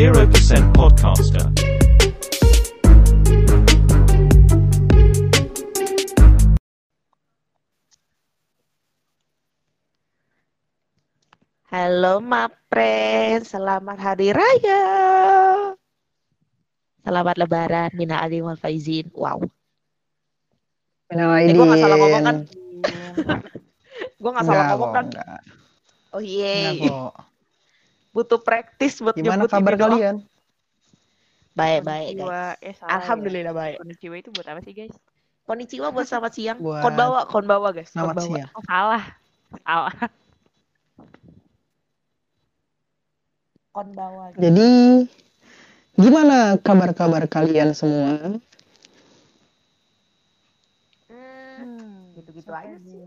0% Podcaster. Halo Mapren, selamat hari raya. Selamat lebaran, Mina Adi wal Faizin. Wow. Minal Eh, gue gak salah ngomong kan? Gue gak salah ngomong kan? enggak. Oh iya. Butuh praktis buat Gimana nyebut kabar ini kalian? Baik, baik guys. Eh salah Alhamdulillah baik. ya. Konnichiwa itu buat apa sih guys? Konnichiwa buat selamat siang. Buat- Konbawa, konbawa guys. Selamat konbawa. siang. Oh salah. Salah. Konbawa. guys. Jadi, gimana kabar-kabar kalian semua? Hmm, gitu-gitu aja sih.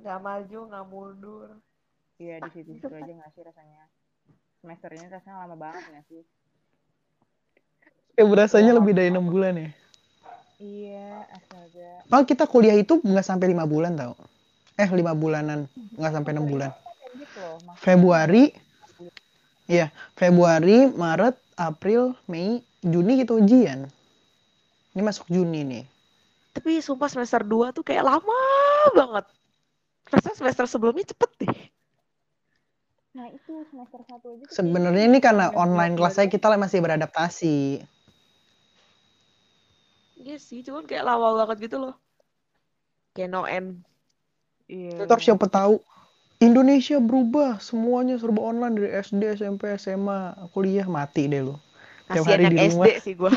Gak maju, gak mundur. Iya di situ-situ aja nggak sih rasanya? Semester ini rasanya lama banget nggak sih? Eh, berasanya lebih dari enam bulan ya. Iya, astaga. Oh, kita kuliah itu nggak sampai lima bulan tau? Eh, lima bulanan, nggak sampai enam bulan. Loh. Maksudnya Februari, iya, Februari, Maret, April, Mei, Juni kita ujian. Ini masuk Juni nih. Tapi sumpah semester 2 tuh kayak lama banget. Rasanya semester sebelumnya cepet deh. Nah itu semester satu aja. Sebenarnya ini karena online kelas saya kita masih beradaptasi. Iya sih, cuman kayak lama banget gitu loh. Kayak no end. Iya. Ntar siapa tahu Indonesia berubah, semuanya serba online dari SD, SMP, SMA, kuliah mati deh Kasian hari yang di SD rumah. sih gua.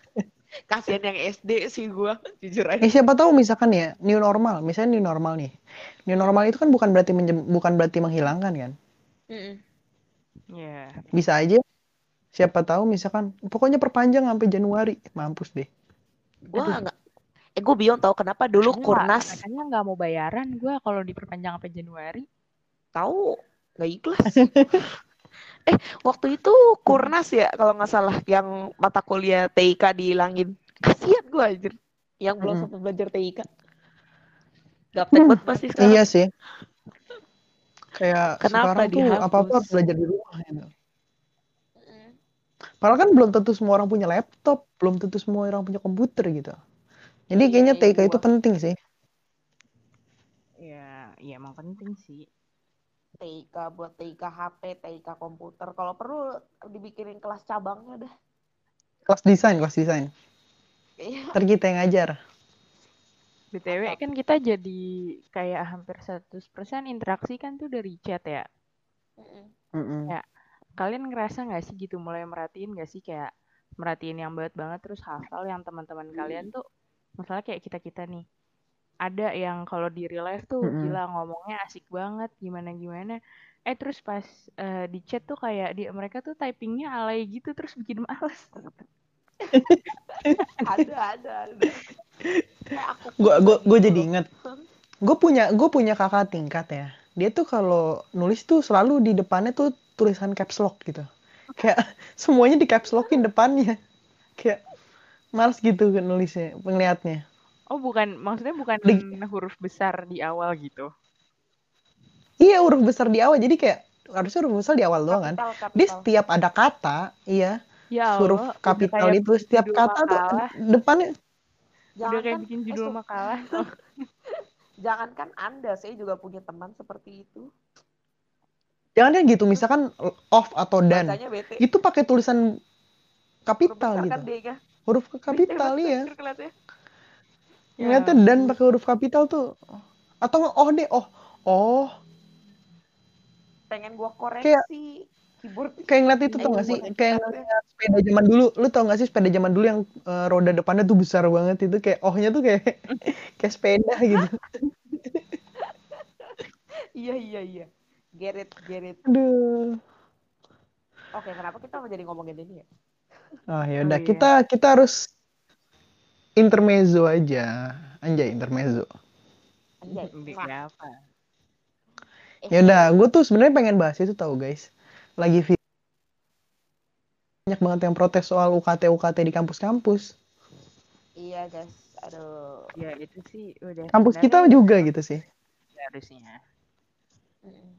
Kasian yang SD sih gua, jujur aja. Eh siapa tahu misalkan ya new normal, misalnya new normal nih. New normal itu kan bukan berarti bukan berarti menghilangkan kan? Iya. Bisa aja. Siapa tahu misalkan pokoknya perpanjang sampai Januari, mampus deh. Gua nggak Eh, gue bingung tau kenapa dulu Kurnas Katanya nggak mau bayaran gue kalau diperpanjang sampai Januari. tahu nggak ikhlas. eh, waktu itu Kurnas ya kalau nggak salah yang mata kuliah TIK dihilangin. Kasian gue anjir. Yang belum Mm-mm. sempat belajar TIK. Gaptek Hmm, banget pasti sekarang. Iya sih. Kayak Kenapa sekarang tuh dihapus? apa-apa harus belajar di rumah gitu. Mm. Padahal kan belum tentu semua orang punya laptop, belum tentu semua orang punya komputer gitu. Jadi Iya, kayaknya iya, TK itu penting sih. Iya, iya emang penting sih. TIK buat TIK HP, TIK komputer. Kalau perlu dibikinin kelas cabangnya dah. Kelas desain, kelas desain. Iya. Ntar kita yang ngajar. BTW kan kita jadi kayak hampir 100% interaksi kan tuh dari chat ya. Mm-mm. Ya. Kalian ngerasa nggak sih gitu mulai merhatiin nggak sih kayak merhatiin yang banget banget terus hafal yang teman-teman kalian tuh masalah kayak kita-kita nih. Ada yang kalau di real life tuh Mm-mm. gila ngomongnya asik banget gimana gimana. Eh terus pas eh, di chat tuh kayak di mereka tuh typingnya alay gitu terus bikin males. Ada, ada, ada. Gue gue gue gitu jadi inget. Gue punya gue punya kakak tingkat ya. Dia tuh kalau nulis tuh selalu di depannya tuh tulisan caps lock gitu. Kayak semuanya di caps lockin depannya. Kayak males gitu kan nulisnya, penglihatnya. Oh bukan maksudnya bukan Di- huruf besar di awal gitu. Iya huruf besar di awal. Jadi kayak harusnya huruf besar di awal doang kan. Kapital, Dia setiap ada kata, iya Ya huruf Allah, udah kapital kayak itu setiap kata tuh depannya. Udah kayak Jangankan, bikin eh, judul su- makalah. jangankan Anda, saya juga punya teman seperti itu. jangan kan gitu misalkan off atau dan itu pakai tulisan Huruf kapital besar gitu. kan dia kan? huruf kapital iya. Ya ngeliatnya dan pakai huruf kapital tuh. Atau oh deh oh. Oh. Pengen gua koreksi keyboard. kayak ngeliat itu tau gak sih kayak ngeliat sepeda zaman dulu lu tau gak sih sepeda zaman dulu yang eh, roda depannya tuh besar banget itu kayak ohnya tuh kayak kayak sepeda gitu Iya, iya, iya. Get it, get it. aduh Oke, kenapa kita mau jadi ngomongin ini ya? oh ya Oh udah iya. kita kita harus intermezzo aja anjay intermezzo Anjay. Apa? Eh, Ya udah, gue tuh sebenarnya pengen bahas itu tahu guys. Lagi banyak banget yang protes soal UKT UKT di kampus-kampus. Iya, guys. Aduh. Ya itu sih udah Kampus kita juga gitu sih. harusnya. Mm-mm.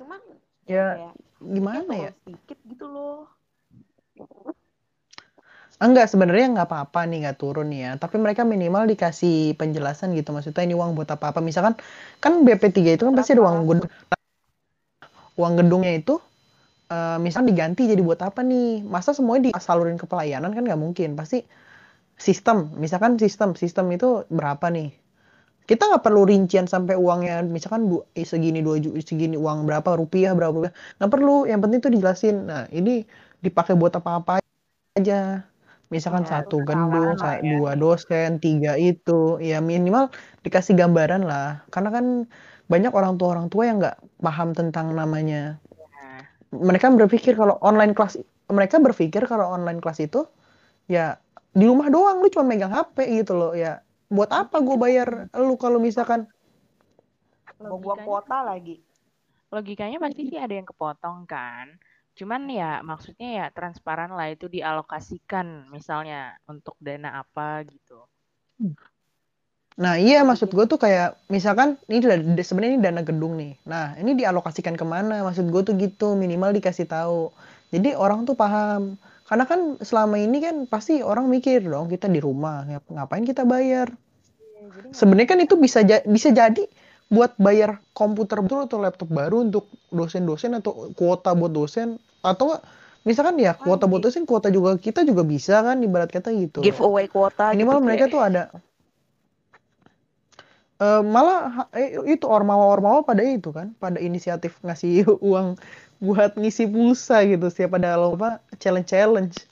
Cuman Ya kayak gimana ya? sedikit gitu loh. Enggak, sebenarnya nggak apa-apa nih nggak turun ya. Tapi mereka minimal dikasih penjelasan gitu. Maksudnya ini uang buat apa-apa. Misalkan kan BP3 itu kan pasti ada uang. Uang gedungnya itu eh, misalkan diganti jadi buat apa nih? Masa semuanya disalurin ke pelayanan kan nggak mungkin. Pasti sistem. Misalkan sistem. Sistem itu berapa nih? Kita nggak perlu rincian sampai uangnya. Misalkan du- eh, segini dua ju- segini uang berapa rupiah berapa rupiah. Nggak perlu. Yang penting tuh dijelasin. Nah ini dipakai buat apa-apa aja misalkan Ya, satu sa- ya. dua dosen, tiga itu, ya minimal dikasih gambaran lah. Karena kan banyak orang tua orang tua yang nggak paham tentang namanya. Nah, Mereka berpikir kalau online kelas, mereka berpikir kalau online kelas itu ya di rumah doang, lu cuma megang HP gitu loh. Ya buat apa gue bayar lu kalau misalkan Mau logikanya kuota lagi. logikanya pasti sih ada yang kepotong kan. Cuman ya maksudnya ya transparan lah itu dialokasikan misalnya untuk dana apa gitu. Nah, iya maksud gue tuh kayak misalkan ini sebenarnya ini dana gedung nih. Nah, ini dialokasikan ke mana? Maksud gue tuh gitu, minimal dikasih tahu. Jadi orang tuh paham. Karena kan selama ini kan pasti orang mikir dong kita di rumah, ngap- ngapain kita bayar? Sebenarnya kan itu bisa ja- bisa jadi buat bayar komputer betul atau laptop baru untuk dosen-dosen atau kuota buat dosen atau misalkan ya kuota buat dosen, kuota juga kita juga bisa kan ibarat kata gitu. Giveaway kuota Minimal gitu mereka kayak. tuh ada Eh, malah eh, itu ormawa-ormawa pada itu kan, pada inisiatif ngasih uang buat ngisi pulsa gitu, siap ada lomba challenge-challenge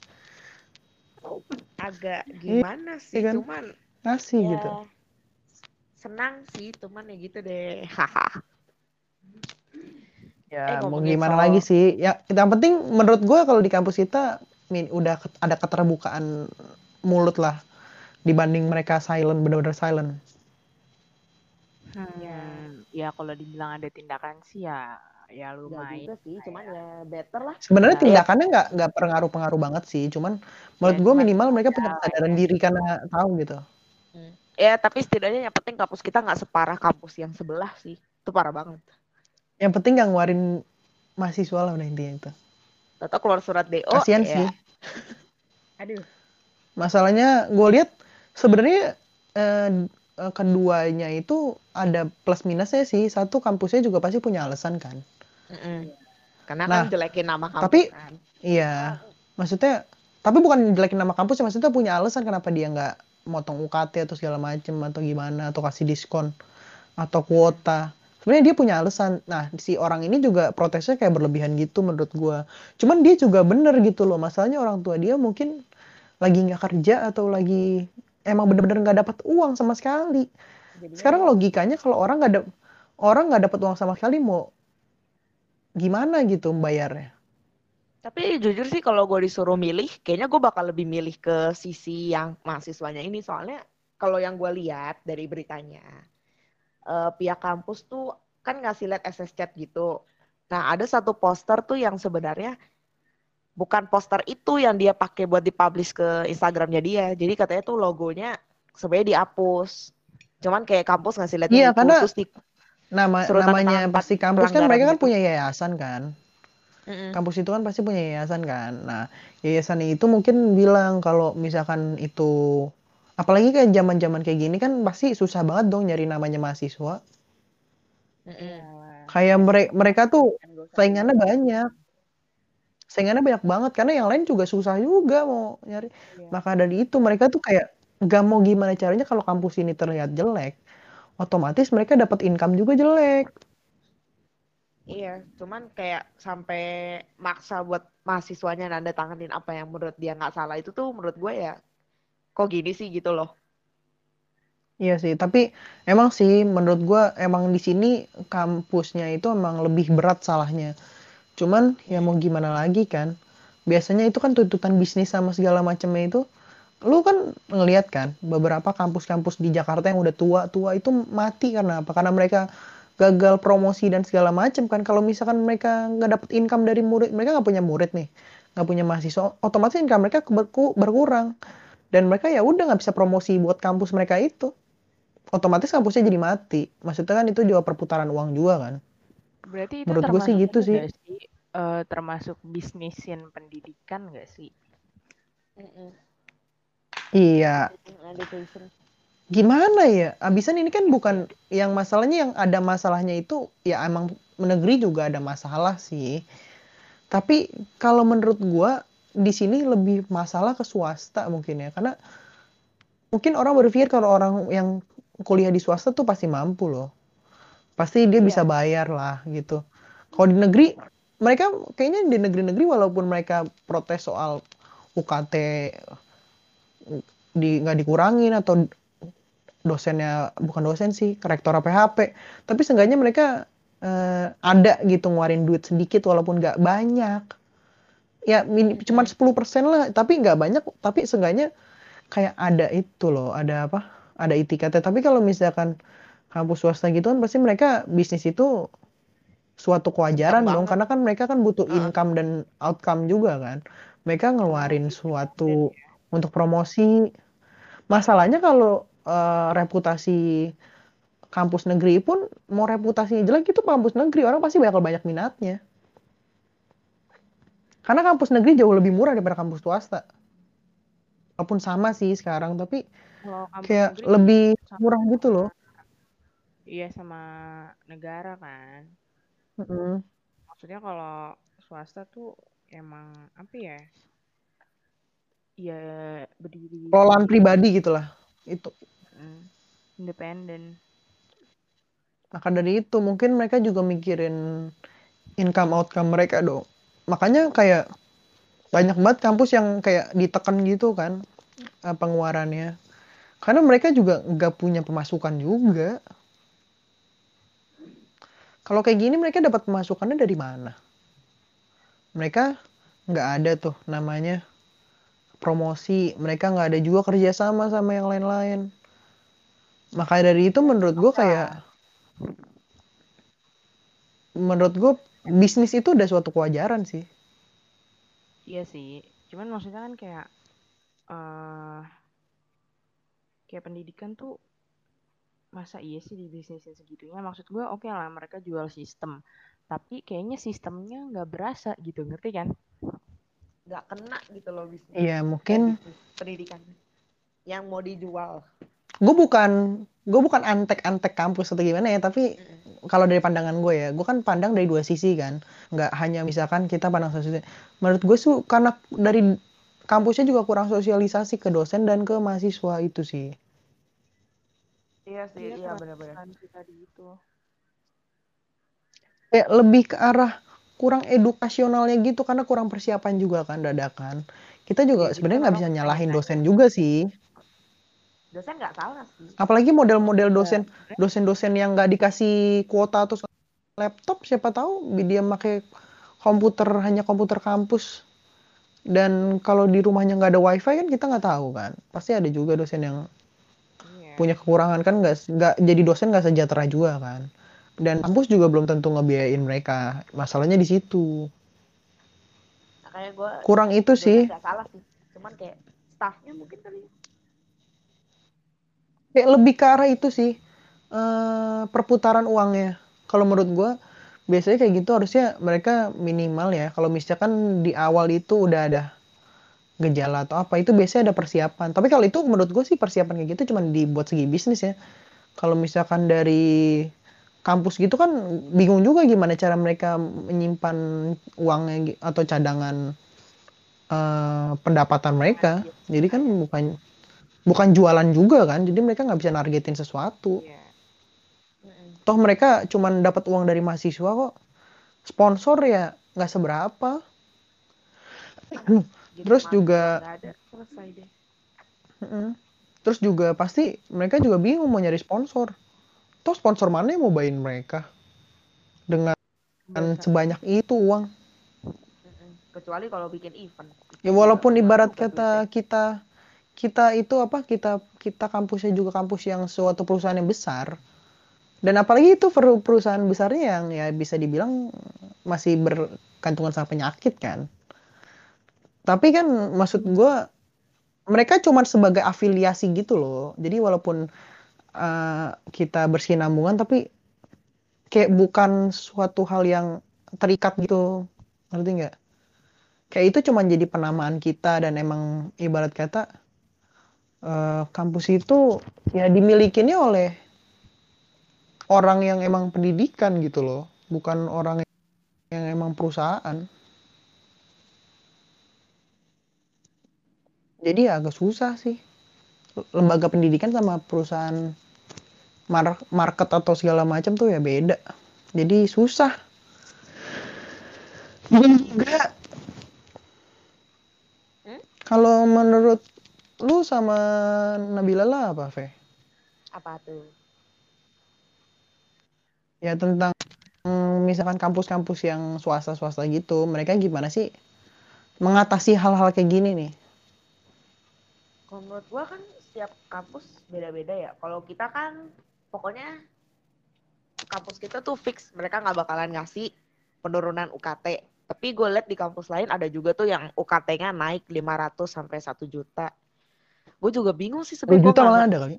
agak gimana sih, kan? cuman ngasih ya gitu. senang sih, cuman ya gitu deh. Haha. Ya Eh, mau gimana soal- lagi sih? Ya yang penting menurut gua kalau di kampus kita min, udah ada keterbukaan mulut lah dibanding mereka silent bener-bener silent. Hmm, ya kalau dibilang ada tindakan sih ya ya lumayan. juga sih, cuman ya better lah. Sebenarnya Ya. tindakannya nggak nggak pengaruh-pengaruh banget sih, cuman menurut Ya, gua cuman minimal mereka punya ya, kesadaran ya. diri karena tahu gitu. Ya, tapi setidaknya yang penting kampus kita nggak separah kampus yang sebelah sih. Itu parah banget. Yang penting nggak ngeluarin mahasiswa lah udah intinya itu. Atau keluar surat DO. Kasihan ya. sih. Aduh. Masalahnya gue lihat sebenarnya eh, eh, keduanya itu ada plus minusnya sih. Satu kampusnya juga pasti punya alasan kan. Mm-mm. Karena Nah, kan jelekin nama kampus tapi- kan. Iya. Maksudnya tapi bukan jelekin nama kampus ya, maksudnya punya alasan kenapa dia nggak motong UKT atau segala macem atau gimana atau kasih diskon atau kuota. Sebenarnya dia punya alasan. Nah, si orang ini juga protesnya kayak berlebihan gitu menurut gua. Cuman dia juga bener gitu loh. Masalahnya orang tua dia mungkin lagi nggak kerja atau lagi emang bener-bener nggak dapat uang sama sekali. Jadinya Sekarang logikanya kalau orang nggak ada orang nggak dapat uang sama sekali mau gimana gitu bayarnya? Tapi jujur sih kalau gue disuruh milih, kayaknya gue bakal lebih milih ke sisi yang mahasiswanya ini. Soalnya kalau yang gue lihat dari beritanya, eh, pihak kampus tuh kan ngasih lihat SS chat gitu. Nah ada satu poster tuh yang sebenarnya bukan poster itu yang dia pakai buat dipublish ke Instagramnya dia. Jadi katanya tuh logonya sebenarnya dihapus. Cuman kayak kampus ngasih lihat Iya, itu, karena terus di Nama namanya pasti kampus kan mereka kan gitu. punya yayasan kan. Mm-mm. Kampus itu kan pasti punya yayasan kan. Nah, yayasan itu mungkin bilang kalau misalkan itu apalagi kayak zaman-zaman kayak gini kan pasti susah banget dong nyari namanya mahasiswa. Mm-mm. Kayak mere- mereka tuh saingannya banyak. Saingannya banyak banget karena yang lain juga susah juga mau nyari. Iya. Maka dari itu mereka tuh kayak gak mau gimana caranya kalau kampus ini terlihat jelek, otomatis mereka dapat income juga jelek. Iya, cuman kayak sampai maksa buat mahasiswanya nanda tanganin apa yang menurut dia nggak salah itu tuh menurut gue ya kok gini sih gitu loh. Iya sih, tapi emang sih menurut gua emang di sini kampusnya itu emang lebih berat salahnya. Cuman ya mau gimana lagi kan? Biasanya itu kan tuntutan bisnis sama segala macamnya itu. Lu kan ngelihat kan beberapa kampus-kampus di Jakarta yang udah tua-tua itu mati karena apa? Karena mereka gagal promosi dan segala macam kan. Kalau misalkan mereka nggak dapet income dari murid, mereka nggak punya murid nih, nggak punya mahasiswa, otomatis income mereka berku- berkurang. Dan mereka ya udah nggak bisa promosi buat kampus mereka itu otomatis kampusnya jadi mati. Maksudnya kan itu juga perputaran uang juga kan. Berarti itu Menurut gue sih termasuk gitu sih. sih eh, termasuk bisnisin pendidikan nggak sih? Mm-mm. Iya, Education. gimana ya? Abisan ini kan bukan yang masalahnya yang ada masalahnya itu ya emang negeri juga ada masalah sih. Tapi kalau menurut gua di sini lebih masalah ke swasta mungkin ya, karena mungkin orang berpikir kalau orang yang kuliah di swasta tuh pasti mampu loh. Pasti dia Iya. bisa bayar lah gitu. Kalau di negeri, mereka kayaknya di negeri-negeri walaupun mereka protes soal UKT di nggak dikurangin atau dosennya bukan dosen sih, rektor PHP, tapi seenggaknya mereka eh, ada gitu ngeluarin duit sedikit walaupun nggak banyak. Ya cuman 10% lah, tapi nggak banyak, tapi seenggaknya kayak ada itu loh, ada apa? Ada itikatnya. Tapi kalau misalkan kampus swasta gitu kan pasti mereka bisnis itu suatu kewajaran dong, banget. karena kan mereka kan butuh Heeh. income dan outcome juga kan. Mereka ngeluarin suatu untuk promosi. Masalahnya kalau eh, reputasi kampus negeri pun mau reputasinya jelek itu kampus negeri orang pasti bakal banyak minatnya. Karena kampus negeri jauh lebih murah daripada kampus swasta. Walaupun sama sih sekarang, tapi kayak lebih murah gitu loh. Iya sama negara kan. Mm-mm. Maksudnya kalau swasta tuh emang apa ya? Ya berdiri Pengelolaan pribadi gitulah. Itu. mm, independen. Maka dari itu mungkin mereka juga mikirin income outcome mereka dong. Makanya kayak banyak banget kampus yang kayak ditekan gitu kan eh, pengeluarannya. Karena mereka juga nggak punya pemasukan juga. Kalau kayak gini mereka dapat pemasukannya dari mana? Mereka nggak ada tuh namanya promosi. Mereka nggak ada juga kerjasama sama yang lain-lain. Maka dari itu menurut gue kayak menurut gue bisnis itu udah suatu kewajaran sih. Iya sih. Cuman maksudnya kan kayak eh kayak pendidikan tuh masa iya sih di bisnisin segitunya? Maksud gue oke lah mereka jual sistem. Tapi kayaknya sistemnya nggak berasa gitu, ngerti kan? Nggak kena gitu loh bisnis. Iya mungkin bisnis pendidikan yang mau dijual. gue bukan gue bukan antek-antek kampus atau gimana ya tapi Mm-mm. kalau dari pandangan gue ya gue kan pandang dari dua sisi kan nggak hanya misalkan kita pandang satu sisi menurut gue tuh karena dari kampusnya juga kurang sosialisasi ke dosen dan ke mahasiswa itu sih Iya sih, Iya, iya benar-benar. Tadi itu. kayak lebih ke arah kurang edukasionalnya gitu karena kurang persiapan juga kan dadakan kita juga Iya, sebenarnya nggak bisa nyalahin dosen juga sih Dosen nggak salah sih. apalagi model-model dosen sebenarnya- dosen-dosen yang nggak dikasih kuota atau laptop siapa tahu dia pakai komputer hanya komputer kampus dan kalau di rumahnya nggak ada wifi kan kita nggak tahu kan pasti ada juga dosen yang Iya. Punya kekurangan kan nggak nggak jadi dosen nggak sejahtera juga kan dan kampus juga belum tentu ngebiayain mereka masalahnya di situ Makanya gue kurang itu sih nggak salah sih. Cuman kayak staffnya mungkin kali. ya. kayak lebih ke arah itu sih eh perputaran uangnya kalau menurut gua biasanya kayak gitu harusnya mereka minimal ya kalau misalkan di awal itu udah ada gejala atau apa itu biasanya ada persiapan. Tapi kalau itu menurut gue sih persiapan kayak gitu cuma dibuat segi bisnis ya. Kalau misalkan dari kampus gitu kan bingung juga gimana cara mereka menyimpan uangnya atau cadangan eh, pendapatan mereka. Jadi kan bukan bukan jualan juga kan jadi mereka nggak bisa nargetin sesuatu. Iya. Toh mereka cuman dapat uang dari mahasiswa kok. Sponsor ya nggak seberapa Terus juga- ada selesai deh. Mm-mm. terus juga pasti mereka juga bingung mau nyari sponsor toh sponsor mana yang mau bayain mereka dengan sebanyak itu uang. Kecuali kalau bikin event. ya walaupun ibarat kata kita kita itu apa kita kita kampusnya juga kampus yang suatu perusahaan yang besar dan apalagi itu peru- perusahaan besarnya yang ya bisa dibilang masih bergantungan sama penyakit kan tapi kan maksud gua mereka cuma sebagai afiliasi gitu loh. Jadi walaupun eh, kita bersinambungan tapi kayak bukan suatu hal yang terikat gitu. Ngerti nggak? Kayak itu cuma jadi penamaan kita dan emang ibarat kata eh, kampus itu ya dimilikinya oleh orang yang emang pendidikan gitu loh. Bukan orang yang emang perusahaan jadi ya agak susah sih lembaga pendidikan sama perusahaan mar- market atau segala macam tuh ya beda jadi susah Dan juga Hmm? kalau menurut lu sama Nabila lah apa Fe? Apa tuh? ya tentang mm, misalkan kampus-kampus yang swasta-swasta gitu mereka gimana sih mengatasi hal-hal kayak gini nih Kalau menurut gua kan setiap kampus beda-beda ya. Kalau kita kan pokoknya kampus kita tuh fix mereka nggak bakalan ngasih penurunan UKT. Tapi gue liat di kampus lain ada juga tuh yang UKT-nya naik 500 sampai 1 juta. Gue juga bingung sih 2 sebenarnya. juta gua malah ada kali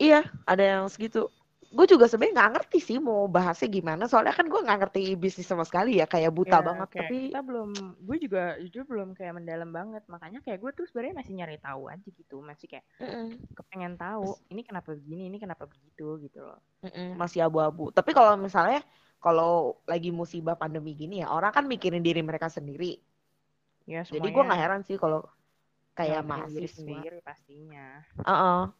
Iya, ada yang segitu. Gue juga sebenarnya nggak ngerti sih mau bahasnya gimana. Soalnya kan gue nggak ngerti bisnis sama sekali ya, kayak buta Ya, banget. kayak Tapi kita belum gue juga jujur belum kayak mendalam banget makanya kayak gue tuh sebenarnya masih nyari tahu aja gitu masih kayak Mm-mm. kepengen tahu ini kenapa begini ini kenapa begitu gitu loh Mm-mm, masih abu-abu. Tapi kalau misalnya kalau lagi musibah pandemi gini ya, orang kan mikirin diri mereka sendiri. ya Jadi gue semuanya nggak heran sih kalau kayak diri mahasiswa, sendiri pastinya Heeh.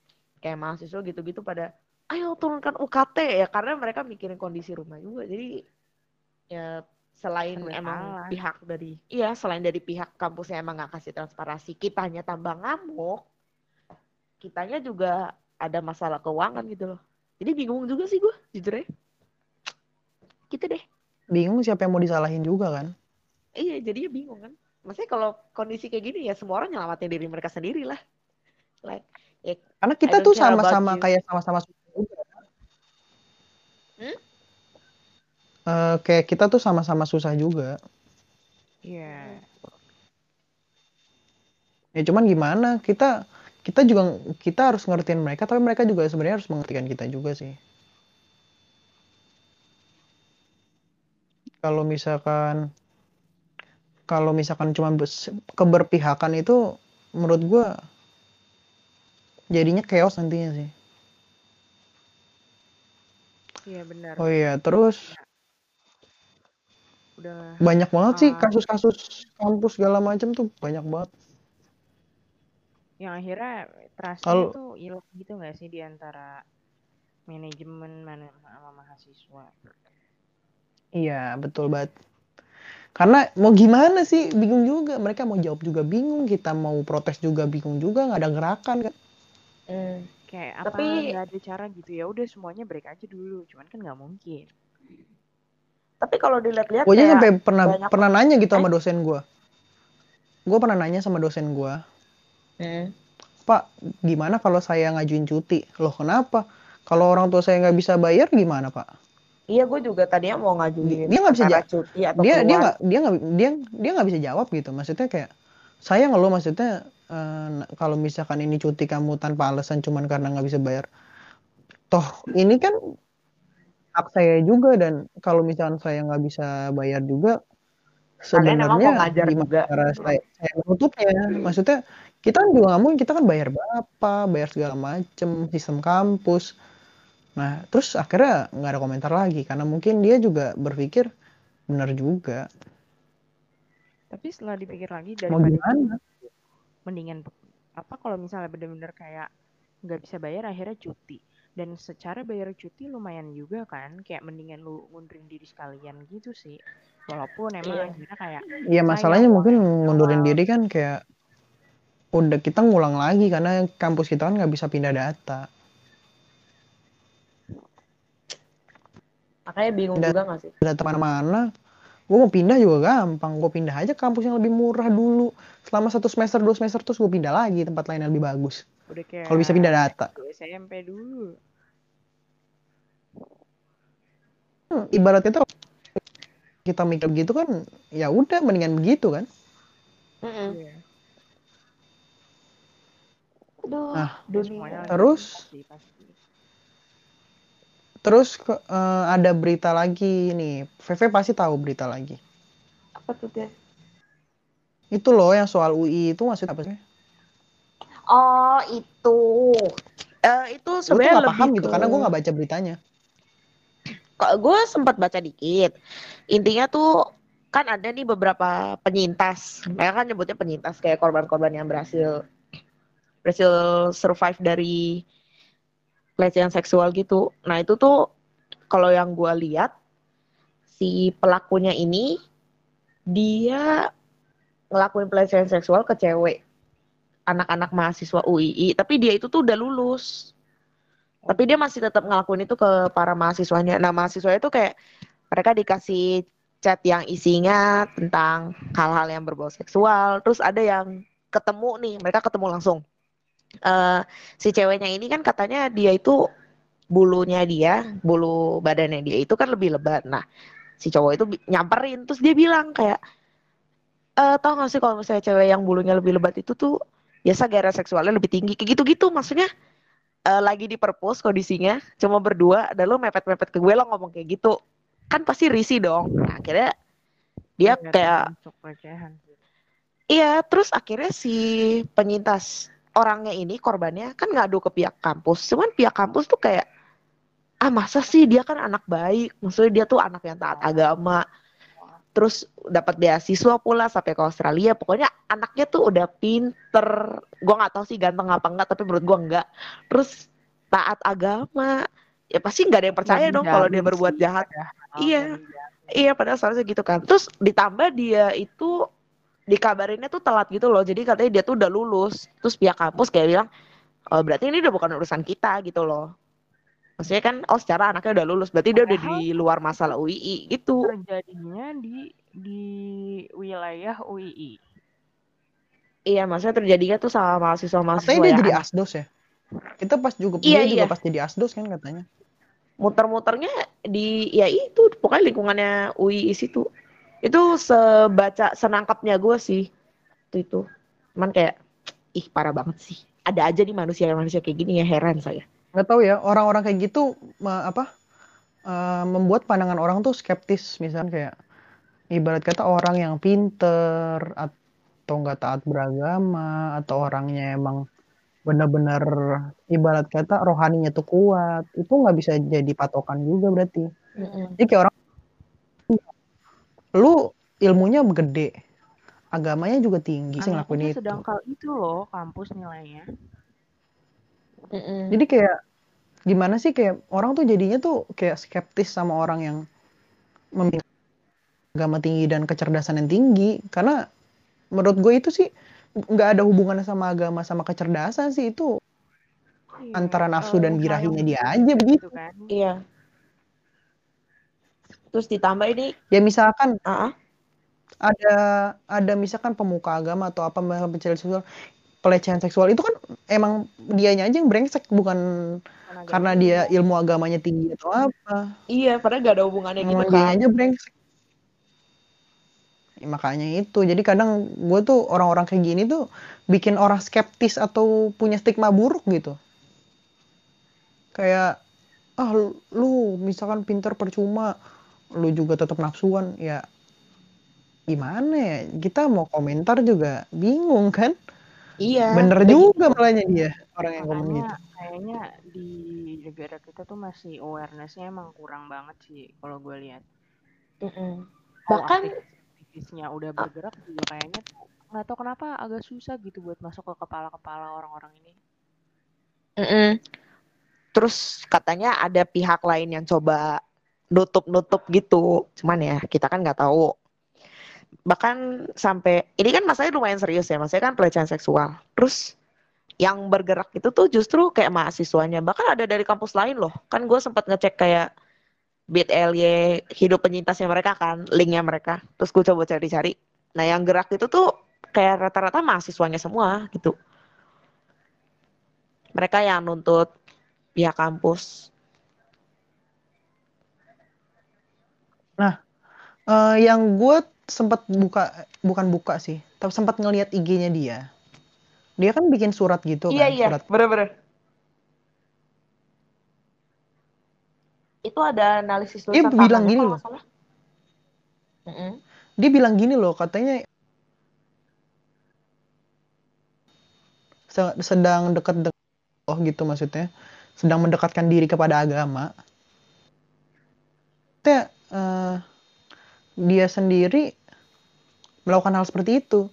kayak mahasiswa gitu-gitu pada, ayo turunkan UKT ya, karena mereka mikirin kondisi rumah juga. Jadi ya selain Serba emang salah. pihak dari, iya selain dari pihak kampusnya emang nggak kasih transparansi, kitanya tambah ngamuk, kitanya juga ada masalah keuangan gitu loh. Jadi bingung juga sih gue, jujur ya. Gitu deh. bingung siapa yang mau disalahin juga kan Iya, jadinya bingung kan. Maksudnya kalau kondisi kayak gini ya semua orang nyelamatin diri mereka sendiri lah. Like, ya, karena kita tuh sama-sama kayak sama-sama Hmm? Eh, kayak kita tuh sama-sama susah juga. Iya. Ya cuman gimana kita kita juga kita harus ngertiin mereka tapi mereka juga sebenarnya harus mengertikan kita juga sih. Kalau misalkan kalau misalkan cuma keberpihakan itu menurut gua jadinya chaos nantinya sih iya benar oh iya terus udah banyak banget sih Ah. kasus-kasus kampus segala macam tuh banyak banget yang akhirnya Kalau- tuh hilang gitu nggak sih di antara manajemen mana sama mahasiswa Iya, betul banget. Karena mau gimana sih, bingung juga. Mereka mau jawab juga bingung, kita mau protes juga bingung juga, nggak ada gerakan kan. Kayak apa Tapi- nggak ada cara gitu ya udah semuanya break aja dulu cuman kan nggak mungkin Tapi kalau dilihat-lihat Gue aja sampai pernah banyak- pernah nanya gitu sama Eh? dosen gue. Gue pernah nanya sama dosen gue, Hmm. Pak, gimana kalau saya ngajuin cuti? Loh kenapa? Kalau orang tua saya nggak bisa bayar gimana Pak? Iya, gue juga tadinya mau ngajuin Dia nggak bisa perkara ja- cuti atau dia dia keluar. nggak dia nggak dia dia nggak bisa jawab gitu maksudnya kayak saya ngeluh maksudnya eh, kalau misalkan ini cuti kamu tanpa alasan cuman karena nggak bisa bayar toh ini kan hak saya juga dan kalau misalkan saya nggak bisa bayar juga sebenarnya mau gimana juga. saya, saya menutupnya maksudnya kita kan juga nggak mungkin kita kan bayar berapa bayar segala macem sistem kampus. Nah terus akhirnya nggak ada komentar lagi karena mungkin dia juga berpikir benar juga. Tapi setelah dipikir lagi mau daripada gimana mendingan apa kalau misalnya bener-bener kayak nggak bisa bayar akhirnya cuti dan secara bayar cuti lumayan juga kan kayak mendingan lu ngundurin diri sekalian gitu sih walaupun emang Iya. akhirnya kayak Iya masalahnya mungkin ngundurin diri kan kayak udah kita ngulang lagi karena kampus kita kan nggak bisa pindah data. Makanya bingung Dan- juga gak sih? Data mana-mana. Gue mau pindah juga gampang. Gue pindah aja kampus yang lebih murah dulu. Selama satu semester, dua semester terus gue pindah lagi tempat lain yang lebih bagus. Kalau bisa pindah data. SMP dulu Hmm, ibaratnya tuh kita mikir begitu kan, ya udah mendingan begitu kan. Mm-mm. Iya. Aduh, Nah, dunia. Terus? pasti pasti Terus eh, ada berita lagi nih. VV pasti tahu berita lagi. Apa tuh dia? Itu loh yang soal UI itu maksudnya apa sih? Oh, itu. Eh, itu sebenarnya nggak lebih paham gitu karena gue nggak baca beritanya. Kok gue sempat baca dikit. Intinya tuh kan ada nih beberapa penyintas. Mereka kan nyebutnya penyintas kayak korban-korban yang berhasil berhasil survive dari pelecehan seksual gitu. Nah itu tuh kalau yang gue lihat si pelakunya ini dia ngelakuin pelecehan seksual ke cewek. Anak-anak mahasiswa UII tapi dia itu tuh udah lulus. Tapi dia masih tetap ngelakuin itu ke para mahasiswanya. Nah mahasiswa itu kayak mereka dikasih chat yang isinya tentang hal-hal yang berbau seksual. Terus ada yang ketemu nih mereka ketemu langsung Eh, si ceweknya ini kan katanya dia itu bulunya dia bulu badannya dia itu kan lebih lebat. Nah si cowok itu nyamperin. Terus dia bilang kayak eh tau gak sih kalau misalnya cewek yang bulunya lebih lebat itu tuh biasa gairah seksualnya lebih tinggi. Kayak gitu-gitu. Maksudnya eh, lagi di perpus kondisinya cuma berdua dan lo mepet-mepet ke gue lo ngomong kayak gitu. Kan pasti risih dong. Nah, akhirnya dia Iya, kayak iya terus akhirnya si penyintas orangnya ini korbannya kan ngadu ke pihak kampus. Cuman pihak kampus tuh kayak ah masa sih dia kan anak baik? Maksudnya dia tuh anak yang taat agama. Terus dapat beasiswa pula sampai ke Australia. Pokoknya anaknya tuh udah pinter. Gua nggak tahu sih ganteng apa enggak tapi menurut gua enggak terus taat agama. Ya pasti nggak ada yang percaya dong kalau dia berbuat jahat. padahal Iya. Iya, padahal seharusnya gitu kan. Terus ditambah dia itu dikabarinnya tuh telat gitu loh. Jadi katanya dia tuh udah lulus. Terus pihak kampus kayak bilang, oh, berarti ini udah bukan urusan kita gitu loh. Maksudnya kan, oh secara anaknya udah lulus, berarti dia udah Padahal- di luar masalah UII gitu. terjadinya di di wilayah UII. Iya, maksudnya terjadinya tuh sama mahasiswa-mahasiswa Katanya dia yang jadi anak- asdos ya. Kita pas juga Iya, dia juga iya. pas jadi asdos kan katanya. muter-muternya di ya itu pokoknya lingkungannya UII situ. Itu sebaca senangkapnya gue sih itu itu. Cuman kayak ih parah banget sih. Ada aja nih manusia-manusia kayak gini ya heran saya. Nggak tahu ya orang-orang kayak gitu apa eh, membuat pandangan orang tuh skeptis misalnya kayak ibarat kata orang yang pinter atau nggak taat beragama atau orangnya emang benar-benar ibarat kata rohaninya tuh kuat itu nggak bisa jadi patokan juga berarti jadi kayak orang lu ilmunya gede agamanya juga tinggi sih ngelakuin itu sedangkal itu loh kampus nilainya. Jadi kayak gimana sih kayak orang tuh jadinya tuh kayak skeptis sama orang yang memiliki agama tinggi dan kecerdasan yang tinggi karena menurut gue itu sih nggak ada hubungannya sama agama sama kecerdasan sih itu Iya, Antara nafsu dan birahinya dia aja begitu. kan. Iya. Terus ditambah ini ya misalkan ah, ah, ada ada misalkan pemuka agama atau apa pelecehan seksual pelecehan seksual itu kan emang dianya aja yang brengsek bukan karena media. dia ilmu agamanya tinggi atau apa. Iya padahal gak ada hubungannya gitu emang kan. dianya aja brengsek. Ya, makanya itu. Jadi kadang gue tuh orang-orang kayak gini tuh bikin orang skeptis atau punya stigma buruk gitu. Kayak ah lu- lu misalkan pinter percuma lu juga tetap nafsuan ya gimana ya kita mau komentar juga bingung kan Iya. bener juga malahnya dia orang yang ngomong gitu kayaknya di negara kita tuh masih awarenessnya emang kurang banget sih kalau gue lihat. Mm-mm. Mau Bahkan aktivisnya udah bergerak juga kayaknya tuh nggak tahu kenapa agak susah gitu buat masuk ke kepala-kepala orang-orang ini. Mm-mm. Terus katanya ada pihak lain yang coba nutup-nutup gitu. Cuman ya kita kan nggak tahu. Bahkan sampai ini kan masalahnya lumayan serius ya, maksudnya kan pelecehan seksual. Terus yang bergerak itu tuh justru kayak mahasiswanya. Bahkan ada dari kampus lain loh. Kan gue sempat ngecek kayak bit.ly hidup penyintasnya mereka kan, linknya mereka. Terus gue coba cari-cari. Nah yang gerak itu tuh kayak rata-rata mahasiswanya semua gitu. Mereka yang nuntut pihak kampus. Eh, yang gue sempat buka bukan buka sih tapi sempat ngelihat IG-nya dia. Dia kan bikin surat gitu Iya kan iya, surat. Bener-bener. Itu ada analisis Dia bilang gini loh. dia bilang gini loh katanya se- sedang dekat oh gitu maksudnya sedang mendekatkan diri kepada agama. Maksudnya, eh, dia sendiri melakukan hal seperti itu.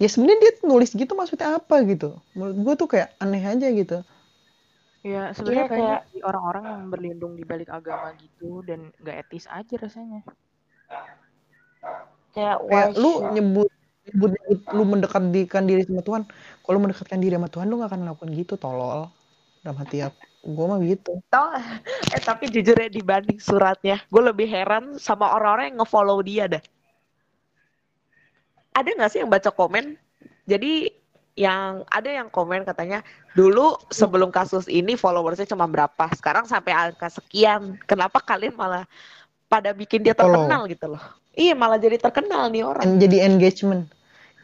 Ya sebenarnya dia nulis gitu maksudnya apa gitu. Menurut gue tuh kayak aneh aja gitu. Ya sebenarnya Iya, banyak kayak- orang-orang yang berlindung di balik agama gitu dan gak etis aja rasanya. Kayak kayak lu should- nyebut nyebut, nyebut lu mendekatkan diri sama Tuhan. Kalau mendekatkan diri sama Tuhan lu gak akan melakukan gitu tolol. Dalam hati aku gue mah gitu Tau eh tapi jujur ya dibanding suratnya, gue lebih heran sama orang-orang yang ngefollow dia dah. Ada nggak sih yang baca komen? Jadi yang ada yang komen katanya dulu sebelum kasus ini followersnya cuma berapa, sekarang sampai angka sekian. Kenapa kalian malah pada bikin dia Follow. terkenal gitu loh? Iya malah jadi terkenal nih orang. Jadi engagement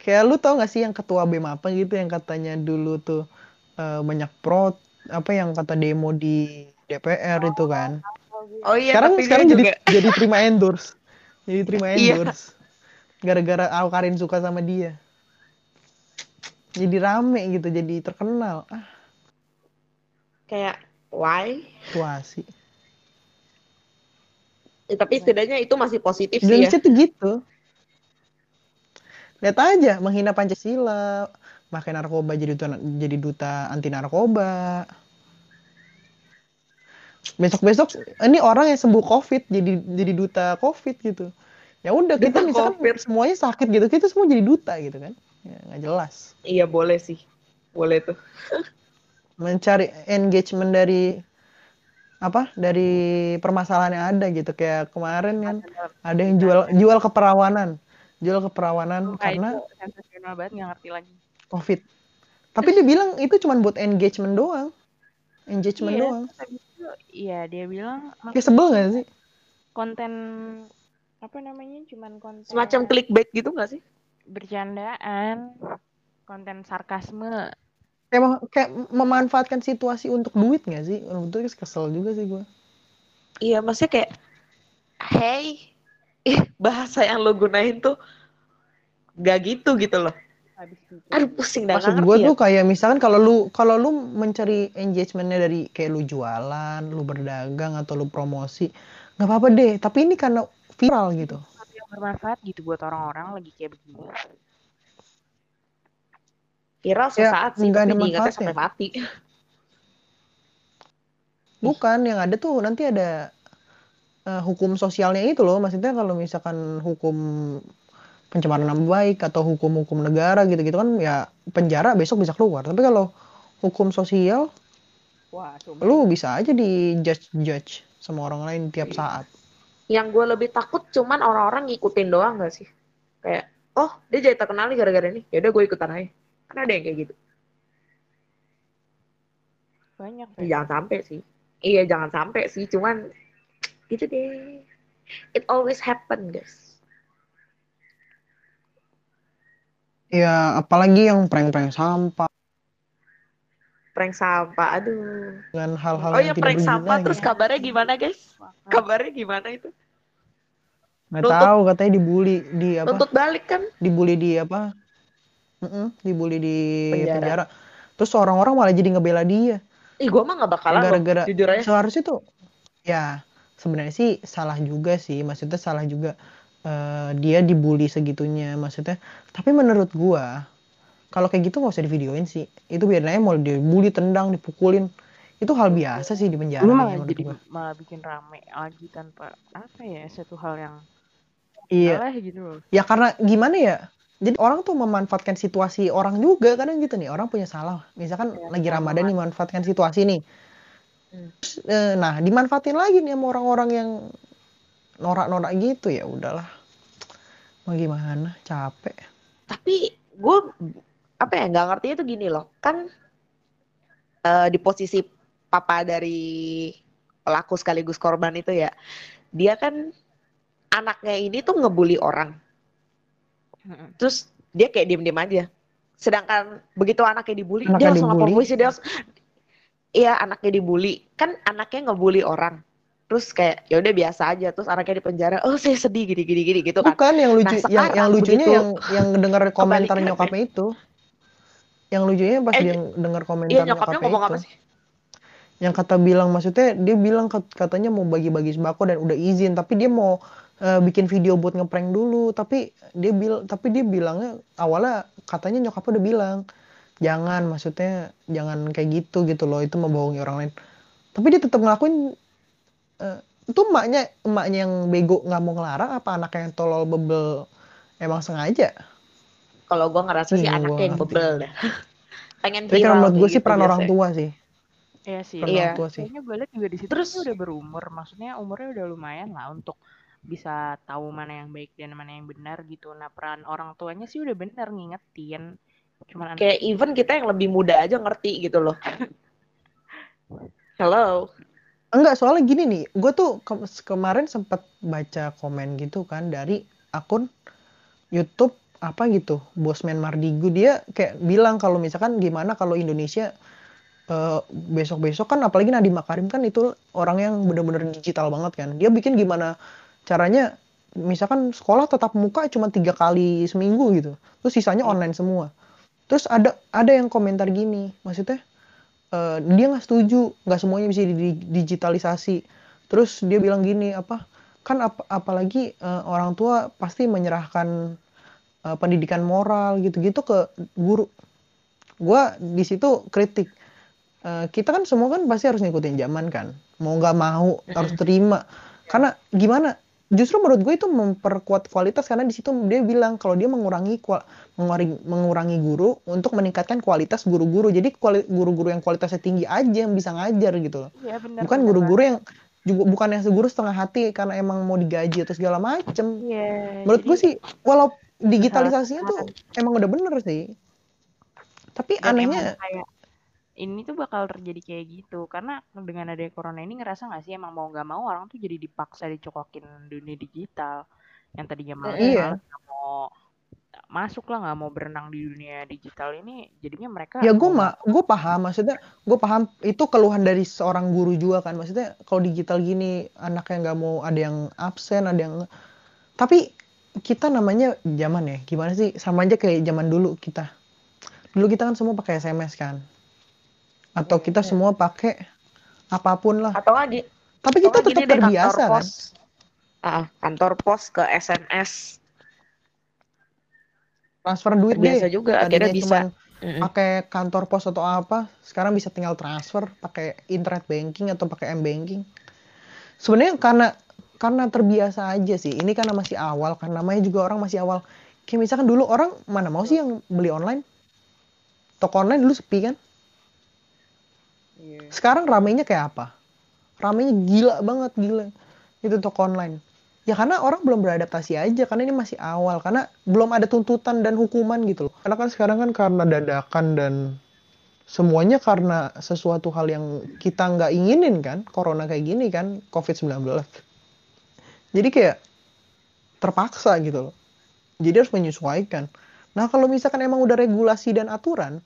kayak lu tau gak sih yang ketua BEM apa gitu yang katanya dulu tuh eh, banyak pro apa yang kata demo di DPR itu kan. Oh iya, sekarang sekarang jadi juga jadi terima endorse. Jadi terima Iya. endorse. Gara-gara Awkarin suka sama dia. Jadi rame gitu jadi terkenal. Ah. Kayak why? situasi Ya, tapi setidaknya itu masih positif sih ya. Indonesia tuh gitu. Lihat aja menghina Pancasila pakai narkoba jadi duta jadi duta anti narkoba. Besok besok ini orang yang sembuh covid jadi jadi duta covid gitu. Ya udah kita misalkan COVID. semuanya sakit gitu kita semua jadi duta gitu kan. Ya nggak jelas. Iya boleh sih, boleh tuh. mencari engagement dari apa dari permasalahan yang ada gitu. Kayak kemarin kan ada. yang jual jual keperawanan. Jual keperawanan Nah, karena itu sensasional banget nggak ngerti lagi. Covid tapi dia bilang itu cuma buat engagement doang engagement Iya, doang Iya dia bilang kayak sebel gak sih konten apa namanya cuman konten Semacam clickbait gitu nggak sih? bercandaan, konten sarkasme. kayak, mem- kayak memanfaatkan situasi untuk duit gak sih untuk itu kesel juga sih gue Iya, maksudnya kayak, hey, ih, bahasa yang lo gunain tuh gak gitu gitu loh. Aduh pusing dah maksud gue ya. tuh kayak misalkan kalau lu kalau lu mencari engagementnya dari kayak lu jualan lu berdagang atau lu promosi nggak apa-apa deh tapi ini karena viral gitu yang bermanfaat gitu buat orang-orang lagi kayak begini. Viral Ya, sesaat sih, nggak tapi ada diingatnya manfaatnya. sampai mati. bukan yang ada tuh nanti ada eh, hukum sosialnya itu loh maksudnya kalau misalkan hukum pencemaran nama baik atau hukum-hukum negara gitu-gitu kan ya penjara besok bisa keluar tapi kalau hukum sosial Wah, coba. lu bisa aja di judge judge sama orang lain tiap saat Yang gue lebih takut cuman orang-orang ngikutin doang gak sih? Kayak, oh dia jadi terkenal nih gara-gara ini. Yaudah gue ikutan aja. Kan ada yang kayak gitu. Banyak. Ya, jangan sampai sih. Iya jangan sampai sih, cuman gitu deh. It always happen guys. Ya apalagi yang prank-prank sampah Prank sampah, aduh. dengan hal-hal Oh yang ya tidak prank sampah, terus gitu. kabarnya gimana guys? Kabarnya gimana itu? nggak nuntut- tahu katanya dibully di apa Tuntut balik kan? dibully di apa Mm-mm, dibully di Penjara. penjara. terus orang-orang malah jadi ngebela dia Ih gue mah gak bakalan gara-gara jujur aja. seharusnya tuh ya sebenarnya sih salah juga sih maksudnya salah juga eh, dia dibully segitunya maksudnya. Tapi menurut gua kalau kayak gitu nggak usah divideoin sih. Itu biar aja mau dibully tendang dipukulin. Itu hal biasa sih di penjara lu malah menurut jadi gua. malah bikin rame lagi tanpa apa ya satu hal yang iya. salah gitu loh. ya karena gimana ya? Jadi orang tuh memanfaatkan situasi orang juga kadang gitu nih. Orang punya salah. Misalkan Ya, lagi ramadan nih memanfaatkan situasi nih. Hmm. Eh, nah dimanfaatin lagi nih sama orang-orang yang norak-norak gitu ya udahlah. Mau gimana? Capek. Tapi gue apa ya nggak ngerti itu gini loh, kan eh, di posisi papa dari pelaku sekaligus korban itu ya, dia kan anaknya ini tuh ngebully orang, terus dia kayak diem-diem aja. Sedangkan begitu anaknya dibully, Anaknya dia langsung lapor polisi, dia langsung, iya anaknya dibully, kan anaknya ngebully orang. Terus kayak ya udah biasa aja. Terus anaknya di penjara oh saya sedih gini gini gini gitu kan. Bukan yang lucu, Nah, yang yang lucunya begitu yang yang denger komentar nyokapnya itu. Yang lucunya pas Eh, dia denger komentar iya nyokapnya nyokapnya ngomong itu. apa sih? Yang kata bilang maksudnya dia bilang kat- katanya mau bagi-bagi sembako dan udah izin, tapi dia mau eh, bikin video buat ngeprank dulu, tapi dia bil tapi dia bilangnya awalnya katanya nyokapnya udah bilang jangan maksudnya jangan kayak gitu gitu loh. Itu membohongi orang lain. Tapi dia tetap ngelakuin eh, itu emaknya emaknya yang bego nggak mau ngelarang apa anaknya yang tolol bebel? Emang sengaja? Kalau gue ngerasa sih Iya, anaknya yang bebel dah pengen tapi kalau viral menurut gue sih gitu peran orang tua sih. Iya sih. peran Iya. orang tua sih. Kayaknya gue liat juga di situ Terus- udah berumur, maksudnya umurnya udah lumayan lah untuk bisa tahu mana yang baik dan mana yang benar gitu. Nah peran orang tuanya sih udah benar ngingetin. Cuman anak kayak even kita yang lebih muda aja ngerti gitu loh. Hello enggak soalnya gini nih gue tuh ke- kemarin sempat baca komen gitu kan dari akun YouTube apa gitu Bosman Mardigu. Dia kayak bilang kalau misalkan gimana kalau Indonesia eh, besok-besok kan apalagi Nadiem Makarim kan itu orang yang bener-bener digital banget kan. Dia bikin gimana caranya misalkan sekolah tetap muka cuma tiga kali seminggu gitu terus sisanya online semua. Terus ada ada yang komentar gini maksudnya eh, dia nggak setuju nggak semuanya bisa di- digitalisasi. Terus dia bilang gini apa kan ap- apalagi eh, orang tua pasti menyerahkan eh, pendidikan moral gitu-gitu ke guru. Gua di situ kritik. Eh, kita kan semua kan pasti harus ngikutin zaman kan. Mau nggak mau harus terima. Karena gimana justru menurut gue itu memperkuat kualitas karena di situ dia bilang kalau dia mengurangi mengurangi mengurangi guru untuk meningkatkan kualitas guru-guru jadi guru-guru yang kualitasnya tinggi aja yang bisa ngajar gitu loh Iya benar. bukan guru-guru yang juga bukan yang seguru setengah hati karena emang mau digaji atau segala macem. Iya. menurut jadi- gue sih walau digitalisasinya tuh emang udah bener sih tapi dan anehnya kayak ini tuh bakal terjadi kayak gitu. Karena dengan adanya corona ini ngerasa nggak sih emang mau nggak mau orang tuh jadi dipaksa dicokokin dunia digital. Yang tadinya malas Iya. nggak mau masuk lah nggak mau berenang di dunia digital ini jadinya mereka ya gue mah gue paham maksudnya gue paham itu keluhan dari seorang guru juga kan. Maksudnya kalau digital gini anaknya nggak mau ada yang absen ada yang tapi kita namanya zaman ya gimana sih? Sama aja kayak zaman dulu kita. Dulu kita kan semua pakai sms kan atau kita semua pakai apa pun lah. Atau nggak gi- tapi kita tetap deh, kantor terbiasa kan? pos. Ah, kantor pos ke SMS transfer duit biasa juga akhirnya bisa. Mm-mm. pakai kantor pos atau apa sekarang bisa tinggal transfer pakai internet banking atau pakai m banking. Sebenarnya karena karena terbiasa aja sih. Ini karena masih awal kan? Namanya juga orang masih awal. Kayak misalkan dulu orang mana mau sih yang beli online? Toko online dulu sepi kan Iya. sekarang ramainya kayak apa? Ramainya gila banget gila. Itu toko online. Ya karena orang belum beradaptasi aja karena ini masih awal karena belum ada tuntutan dan hukuman gitu loh. Karena kan sekarang kan karena dadakan dan semuanya karena sesuatu hal yang kita nggak inginin kan corona kayak gini kan covid-19 jadi kayak terpaksa gitu loh. Jadi harus menyesuaikan. Nah kalau misalkan emang udah regulasi dan aturan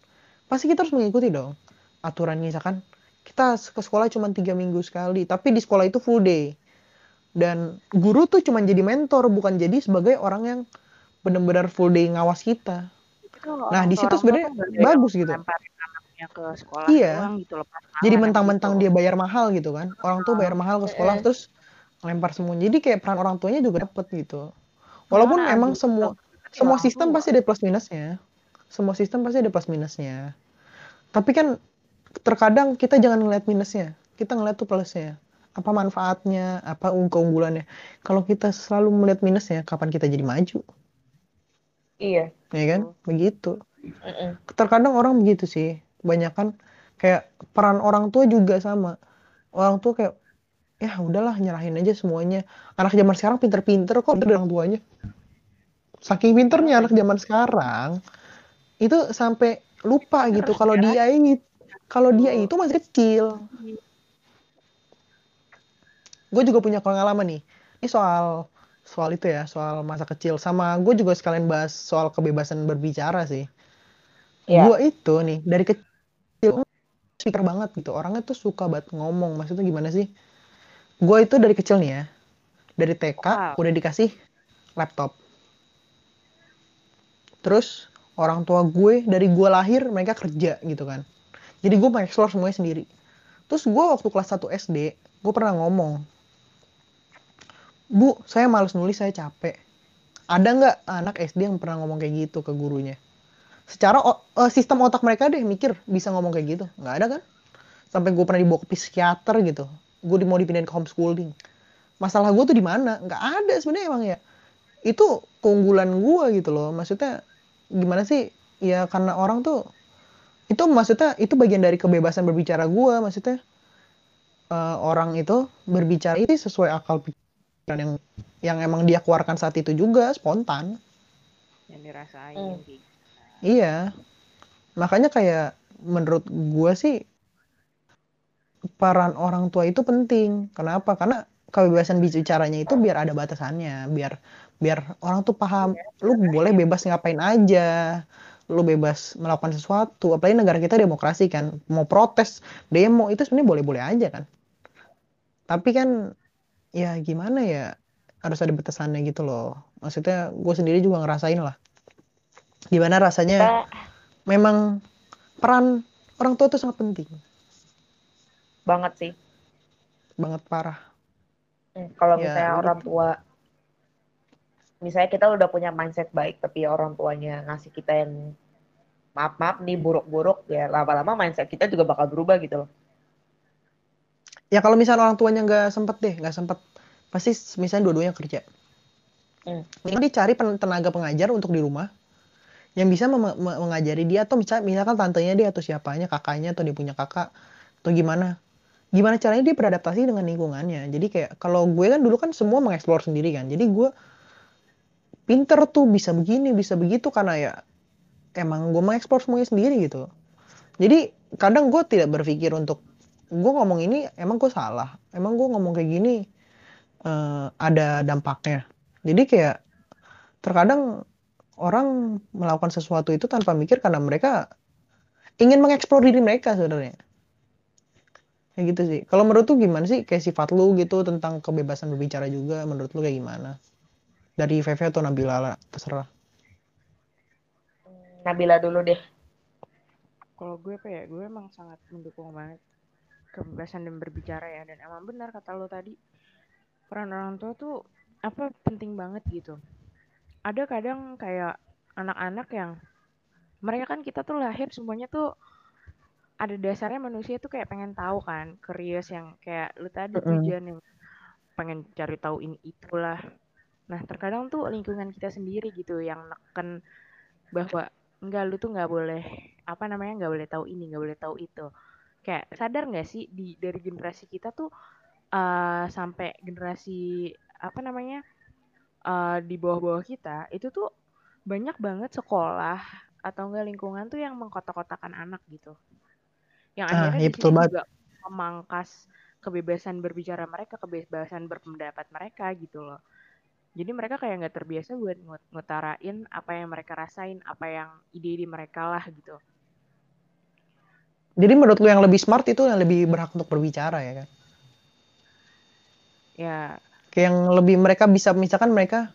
pasti kita harus mengikuti dong aturan misalkan kita ke sekolah cuma tiga minggu sekali tapi di sekolah itu full day. Dan guru tuh cuma jadi mentor bukan jadi sebagai orang yang benar-benar full day ngawas kita. Kalau Nah, di situ sebenarnya kan bagus gitu. ke sekolah Iya. doang gitu lepas jadi mentang-mentang gitu. dia bayar mahal gitu kan. Orang tuh bayar mahal ke sekolah Mm-mm. terus lempar semua. Jadi kayak peran orang tuanya juga dapet gitu. Walaupun Mana emang ada semua semua sistem pasti ada plus minusnya. Semua sistem pasti ada plus minusnya. Tapi kan terkadang kita jangan ngeliat minusnya. Kita ngeliat tuh plusnya. Apa manfaatnya? Apa keunggulannya? Kalau kita selalu melihat minusnya kapan kita jadi maju? Iya. Ya kan? Begitu. Mm-mm. terkadang orang begitu sih. Banyak kan kayak peran orang tua juga sama. Orang tua kayak ya udahlah nyerahin aja semuanya. Anak zaman sekarang pinter-pinter kok dari orang tuanya. Saking pinternya anak zaman sekarang itu sampai lupa gitu kalau dia ini kalau dia itu masih kecil. Gue juga punya pengalaman nih. Ini soal soal itu ya soal masa kecil. Sama gue juga sekalian bahas soal kebebasan berbicara sih. Iya. gue itu nih dari kecil speaker banget gitu. Orangnya tuh suka banget ngomong. Maksudnya gimana sih? Gue itu dari kecil nih ya dari TK Wow. udah dikasih laptop. Terus orang tua gue dari gue lahir mereka kerja gitu kan jadi gue mengeksplor semuanya sendiri. Terus gue waktu kelas 1 SD gue pernah ngomong bu saya males nulis saya capek. Ada nggak anak SD yang pernah ngomong kayak gitu ke gurunya? Secara o- eh, sistem otak mereka deh mikir bisa ngomong kayak gitu. Nggak ada kan? Sampai gue pernah dibawa ke psikiater gitu. Gue mau dipindahin ke homeschooling. Masalah gue tuh di mana? Nggak ada sebenarnya emang ya. Itu keunggulan gue gitu loh. Maksudnya gimana sih? Ya karena orang tuh itu maksudnya itu bagian dari kebebasan berbicara gue maksudnya eh, orang itu berbicara itu sesuai akal pikiran yang yang emang dia keluarkan saat itu juga spontan yang dirasain Hmm. gitu. Iya. Makanya kayak menurut gue sih peran orang tua itu penting. Kenapa? Karena kebebasan bicaranya itu biar ada batasannya, biar biar orang tuh paham lu boleh bebas ngapain aja. Lu bebas melakukan sesuatu. Apalagi negara kita demokrasi kan. Mau protes, demo itu sebenarnya boleh-boleh aja kan. Tapi kan ya gimana ya? Harus ada batasannya gitu loh. Maksudnya gue sendiri juga ngerasain lah. Gimana rasanya Kita memang peran orang tua itu sangat penting banget sih. banget parah Hmm, Kalau Ya, misalnya orang tua, misalnya kita udah punya mindset baik, tapi orang tuanya ngasih kita yang maaf-maaf nih buruk-buruk, ya lama-lama mindset kita juga bakal berubah gitu loh. ya kalau misalnya orang tuanya nggak sempet deh nggak sempet pasti misalnya dua-duanya kerja Hmm. ini dicari tenaga pengajar untuk di rumah yang bisa mengajari dia atau misal misalkan tantenya dia atau siapanya kakaknya atau dia punya kakak atau gimana gimana caranya dia beradaptasi dengan lingkungannya jadi kayak kalau gue kan dulu kan semua mengeksplor sendiri kan jadi gue pinter tuh bisa begini bisa begitu karena ya emang gue mengeksplor semuanya sendiri gitu. Jadi kadang gue tidak berpikir untuk gue ngomong ini emang gue salah emang gue ngomong kayak gini eh, ada dampaknya. Jadi kayak terkadang orang melakukan sesuatu itu tanpa mikir karena mereka ingin mengeksplor diri mereka sebenarnya. Kayak gitu sih. Kalau menurut tuh gimana sih? Kayak sifat lu gitu tentang kebebasan berbicara juga menurut lu kayak gimana? Dari Veve atau Nabila lah terserah Nabila dulu deh. Kalau gue apa ya, gue emang sangat mendukung banget kebebasan dan berbicara ya. Dan emang benar kata lo tadi, peran orang tua tuh apa penting banget gitu. Ada kadang kayak anak-anak yang mereka kan kita tuh lahir semuanya tuh ada dasarnya manusia tuh kayak pengen tahu kan, curious yang kayak lu tadi. Jan, yang pengen cari tahu ini itulah. Nah, terkadang tuh lingkungan kita sendiri gitu yang neken bahwa enggak lu tuh nggak boleh apa namanya nggak boleh tahu ini nggak boleh tahu itu. Kayak sadar nggak sih di dari generasi kita tuh eh, sampai generasi apa namanya eh, di bawah-bawah kita itu tuh banyak banget sekolah atau enggak lingkungan tuh yang mengkotak-kotakan anak gitu. Yang Ah, akhirnya iya betul situ banget. juga memangkas kebebasan berbicara mereka kebebasan berpendapat mereka gitu loh jadi mereka kayak nggak terbiasa buat ngut- ngutarain apa yang mereka rasain, apa yang ide-ide mereka lah gitu. jadi menurut lu yang lebih smart itu yang lebih berhak untuk berbicara ya kan? Ya, kayak yang lebih mereka bisa misalkan mereka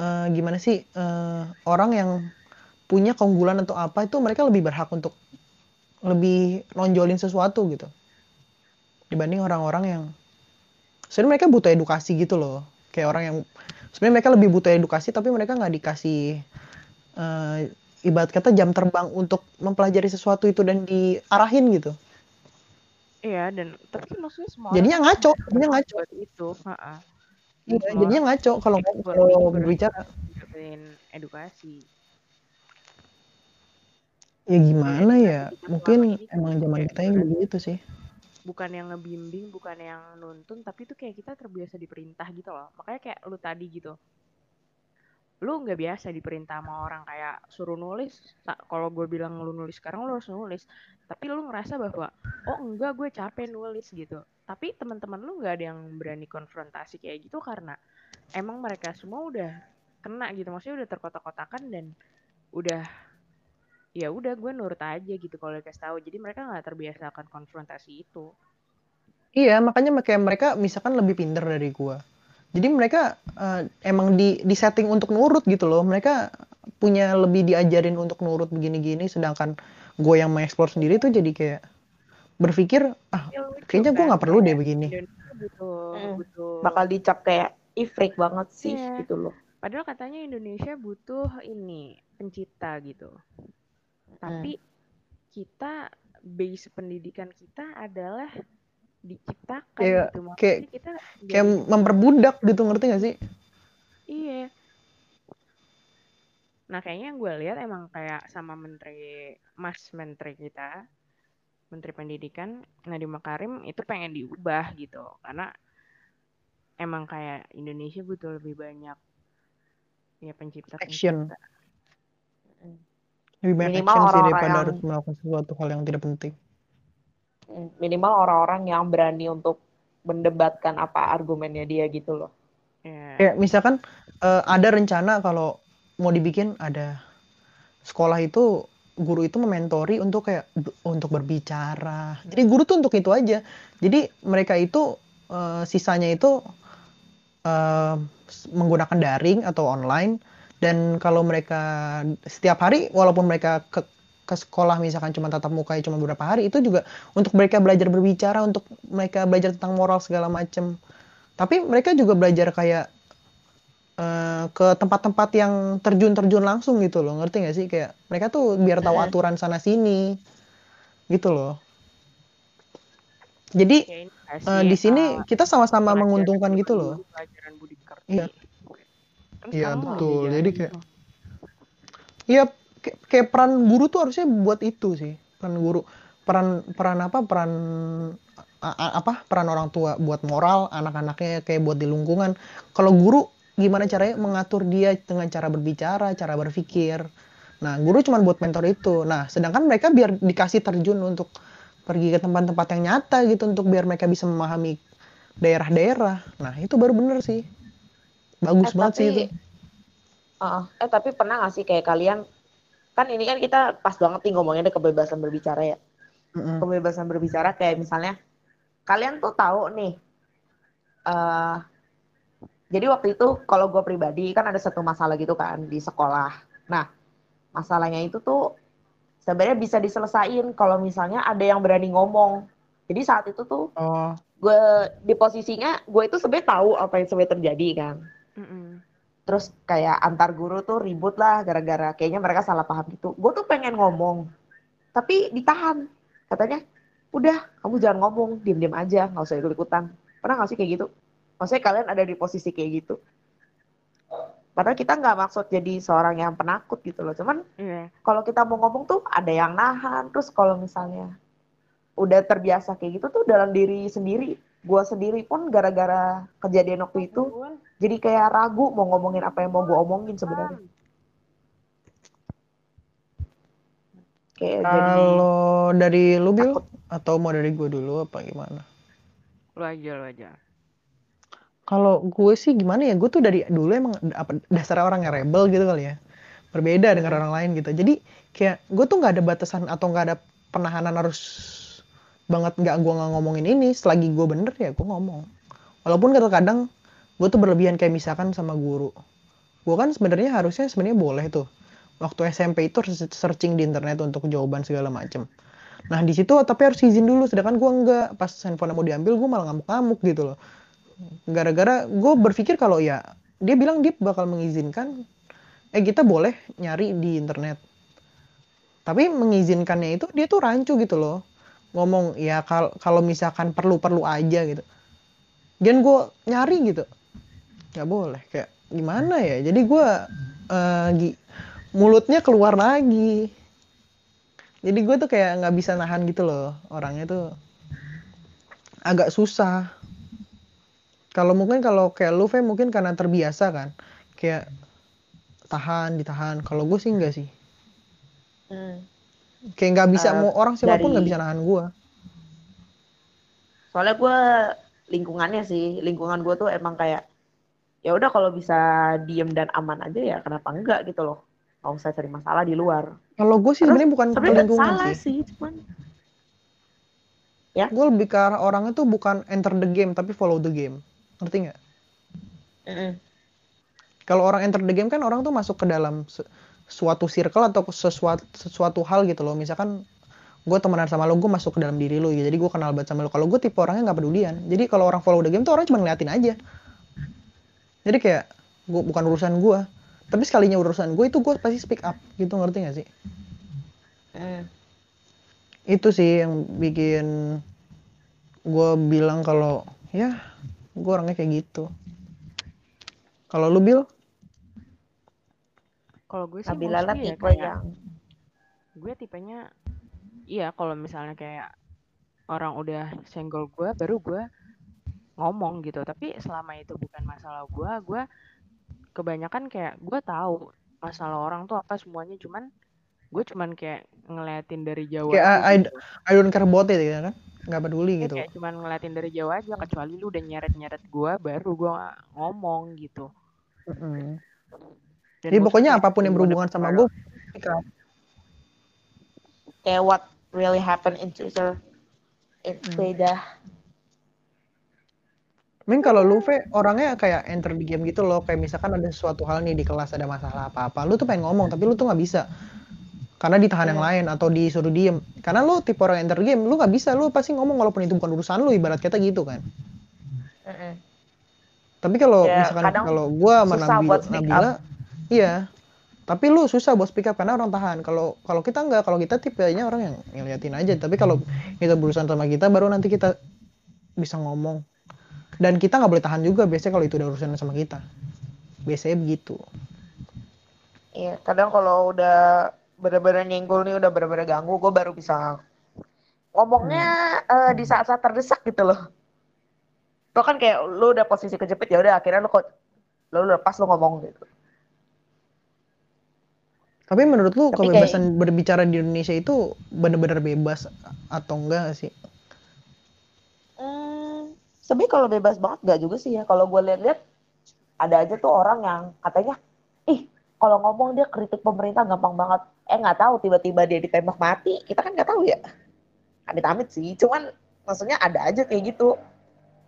eh, gimana sih eh, orang yang punya keunggulan atau apa itu mereka lebih berhak untuk lebih nonjolin sesuatu gitu. Dibanding orang-orang yang sebenarnya mereka butuh edukasi gitu loh kayak orang yang sebenarnya mereka lebih butuh edukasi tapi mereka nggak dikasih eh, ibarat kata jam terbang untuk mempelajari sesuatu itu dan diarahin gitu iya dan tapi kan maksudnya semua jadinya orang ngaco jadinya ngaco itu, heeh. Iya, Gitu loh. jadinya ngaco kalau kalau berbicara edukasi. ya gimana edukasi ya kita mungkin kan emang zaman kita yang ibarat- begitu sih Bukan yang ngebimbing, bukan yang nuntun, tapi itu kayak kita terbiasa diperintah gitu loh. Makanya kayak lu tadi gitu. Lu nggak biasa diperintah sama orang kayak suruh nulis. Kalau gue bilang lu nulis sekarang lu harus nulis. Tapi lu ngerasa bahwa oh enggak gue capek nulis gitu. Tapi teman-teman lu nggak ada yang berani konfrontasi kayak gitu karena emang mereka semua udah kena gitu. Maksudnya udah terkotak-kotakan dan udah ya udah gue nurut aja gitu kalau dikasih tahu. Jadi mereka nggak terbiasa akan konfrontasi itu. Iya, makanya kayak mereka misalkan lebih pinter dari gua. Jadi mereka eh, emang di di setting untuk nurut gitu loh. Mereka punya lebih diajarin untuk nurut begini-gini, sedangkan gue yang mengeksplor sendiri tuh jadi kayak berpikir ah Ya, kayaknya gue kan, nggak perlu deh begini. Mm. butuh Bakal dicap kayak ifrik banget sih Iya. gitu loh. Padahal katanya Indonesia butuh ini pencipta gitu. Tapi kita base pendidikan kita adalah diciptakan Kayak- gitu. Maksudnya kayak- kita Kayak jadi- memperbudak gitu ngerti gak sih? Iya. Nah, kayaknya yang gue lihat emang kayak sama menteri, mas menteri kita, menteri pendidikan, Nadiem Makarim itu pengen diubah gitu. Karena emang kayak Indonesia butuh lebih banyak ya pencipta Action. pencipta. Lebih banyak Minimal action sih orang-orang daripada yang- harus melakukan sesuatu hal yang tidak penting. Minimal orang-orang yang berani untuk mendebatkan apa argumennya dia gitu loh. Ya. Kayak misalkan eh, ada rencana kalau mau dibikin ada sekolah itu guru itu mementori untuk kayak untuk berbicara. Jadi guru tuh untuk itu aja. Jadi mereka itu eh, sisanya itu s- menggunakan daring atau online dan kalau mereka setiap hari walaupun mereka ke ke sekolah misalkan cuma tatap muka cuma beberapa hari itu juga untuk mereka belajar berbicara untuk mereka belajar tentang moral segala macam tapi mereka juga belajar kayak eh, ke tempat-tempat yang terjun-terjun langsung gitu loh ngerti gak sih kayak mereka tuh biar tahu Mm-mm. aturan sana sini gitu loh jadi sih, di sini kita sama-sama menguntungkan gitu loh. Iya. Kan Iya, betul. Jadi kayak-. Iya, kayak, kayak peran guru tuh harusnya buat itu sih. Peran guru, peran peran apa? Peran a- a- apa? Peran orang tua buat moral anak-anaknya kayak buat di lingkungan. Kalau guru gimana caranya mengatur dia dengan cara berbicara, cara berpikir. Nah, guru cuma buat mentor itu. Nah, sedangkan mereka biar dikasih terjun untuk pergi ke tempat-tempat yang nyata gitu untuk biar mereka bisa memahami daerah-daerah. Nah, itu baru bener sih. Bagus Eh, banget sih tapi- itu. Heeh. eh tapi pernah gak sih kayak kalian kan ini kan kita pas banget nih ngomongnya kebebasan berbicara ya. Mm-mm. Kebebasan berbicara kayak misalnya kalian tuh tahu nih eh jadi waktu itu kalau gue pribadi kan ada satu masalah gitu kan di sekolah. Nah masalahnya itu tuh sebenarnya bisa diselesain kalau misalnya ada yang berani ngomong. Jadi saat itu tuh Oh, gue di posisinya gue itu sebenarnya tahu apa yang sebenarnya terjadi kan. Mm-mm. terus kayak antar guru tuh ribut lah gara-gara kayaknya mereka salah paham gitu. Gue tuh pengen ngomong, tapi ditahan. Katanya, udah kamu jangan ngomong, diem-diem aja, nggak usah ikut-ikutan. Pernah nggak sih kayak gitu? Maksudnya kalian ada di posisi kayak gitu. Padahal kita nggak maksud jadi seorang yang penakut gitu loh. Cuman Iya. kalau kita mau ngomong tuh ada yang nahan. Terus kalau misalnya udah terbiasa kayak gitu tuh dalam diri sendiri. Gue sendiri pun gara-gara kejadian waktu itu jadi kayak ragu mau ngomongin apa yang mau gue omongin sebenarnya kayak jadi Kalau dari lu Bil takut. atau mau dari gue dulu apa gimana? Lu aja, lu aja. Kalau gue sih gimana ya? Gue tuh dari dulu emang apa dasar orang yang rebel gitu kali ya. Berbeda dengan orang lain gitu. Jadi kayak gue tuh nggak ada batasan atau nggak ada penahanan harus banget nggak gue nggak ngomongin ini. Selagi gue bener ya gue ngomong. Walaupun kadang-kadang gue tuh berlebihan kayak misalkan sama guru. Gue kan sebenarnya harusnya sebenarnya boleh tuh. Waktu SMP itu searching di internet untuk jawaban segala macem. Nah di situ tapi harus izin dulu, sedangkan gue enggak. Pas handphone mau diambil gue malah ngamuk-ngamuk gitu loh. Gara-gara gue berpikir kalau ya dia bilang dia bakal mengizinkan, eh kita boleh nyari di internet. Tapi mengizinkannya itu dia tuh rancu gitu loh. Ngomong ya kal kalau misalkan perlu-perlu aja gitu. Dan gue nyari gitu, nggak boleh. Kayak gimana ya? Jadi gue gi- mulutnya keluar lagi. Jadi gue tuh kayak nggak bisa nahan gitu loh. Orangnya tuh agak susah. Kalau mungkin kalau kayak lu, Fe, mungkin karena terbiasa kan. Kayak tahan, ditahan. Kalau gue sih enggak sih. Hmm. Kayak nggak bisa Eh, mau orang siapa pun dari- nggak bisa nahan gue. soalnya gue lingkungannya sih lingkungan gue tuh emang kayak ya udah kalau bisa diem dan aman aja ya kenapa enggak gitu loh nggak usah cari masalah di luar Kalau gue sih sebenarnya bukan ke lingkungan salah sih. sih cuman Ya. Gue lebih ke arah orangnya tuh bukan enter the game tapi follow the game. Ngerti nggak? Mm-mm. Kalau orang enter the game kan orang tuh masuk ke dalam suatu circle atau sesuatu sesuatu hal gitu loh. Misalkan gue temenan sama lo, gue masuk ke dalam diri lo, gitu. jadi gue kenal banget sama lo. Kalau gue tipe orangnya nggak pedulian. Jadi kalau orang follow the game tuh orang cuma ngeliatin aja. Jadi kayak gua, bukan urusan gue. Tapi sekalinya urusan gue itu gue pasti speak up gitu ngerti gak sih? Mm. Itu sih yang bikin gue bilang kalau ya gue orangnya kayak gitu. Kalau lu Bill? Kalau gue sih Nabila lah ya tipe kayak yang gue tipenya iya kalau misalnya kayak orang udah senggol gue baru gue ngomong gitu tapi selama itu bukan masalah gue gue kebanyakan kayak gue tahu masalah orang tuh apa semuanya cuman gue cuman kayak ngeliatin dari jauh Kayak aja I, gitu. I don't care about it ya kan? Nggak peduli Gue gitu. kayak cuman ngeliatin dari jauh aja kecuali lu udah nyeret-nyeret gue baru gue ngomong gitu Mm-mm. Dan Jadi pokoknya apa pun yang gue berhubungan sama gue, kayak what really happened in Twitter. Itu Hmm. beda. Min kalau lu Ve, orangnya kayak enter di game gitu loh, kayak misalkan ada sesuatu hal nih di kelas ada masalah apa-apa, lu tuh pengen ngomong tapi lu tuh nggak bisa. Karena ditahan yang Hmm. lain atau disuruh diem. Karena lu tipe orang enter game, lu nggak bisa, lu pasti ngomong walaupun itu bukan urusan lu, ibarat kata gitu kan. Mm-mm. Tapi kalau Ya, misalkan kalau gua sama speak Nabila, iya. Tapi lu susah buat speak up karena orang tahan. Kalau kalau kita nggak, kalau kita tipenya orang yang ngeliatin aja. Tapi kalau kita berurusan sama kita, baru nanti kita bisa ngomong. Dan kita nggak boleh tahan juga biasanya kalau itu udah urusan sama kita. Biasanya begitu. Iya, kadang kalau udah bener-bener nyenggol nih, udah bener-bener ganggu, gue baru bisa ngomongnya eh, di saat-saat terdesak gitu loh. Lo kan kayak lu udah posisi kejepit ya udah akhirnya lu kok lu lepas lu ngomong gitu. Tapi menurut lu Tapi kebebasan berbicara di Indonesia itu bener-bener bebas atau enggak sih? Hmm, sebenarnya kalau bebas banget nggak juga sih ya. Kalau gue lihat-lihat ada aja tuh orang yang katanya, ih kalau ngomong dia kritik pemerintah gampang banget. Eh nggak tahu tiba-tiba dia ditembak mati, kita kan nggak tahu ya. Amit-amit sih, cuman maksudnya ada aja kayak gitu.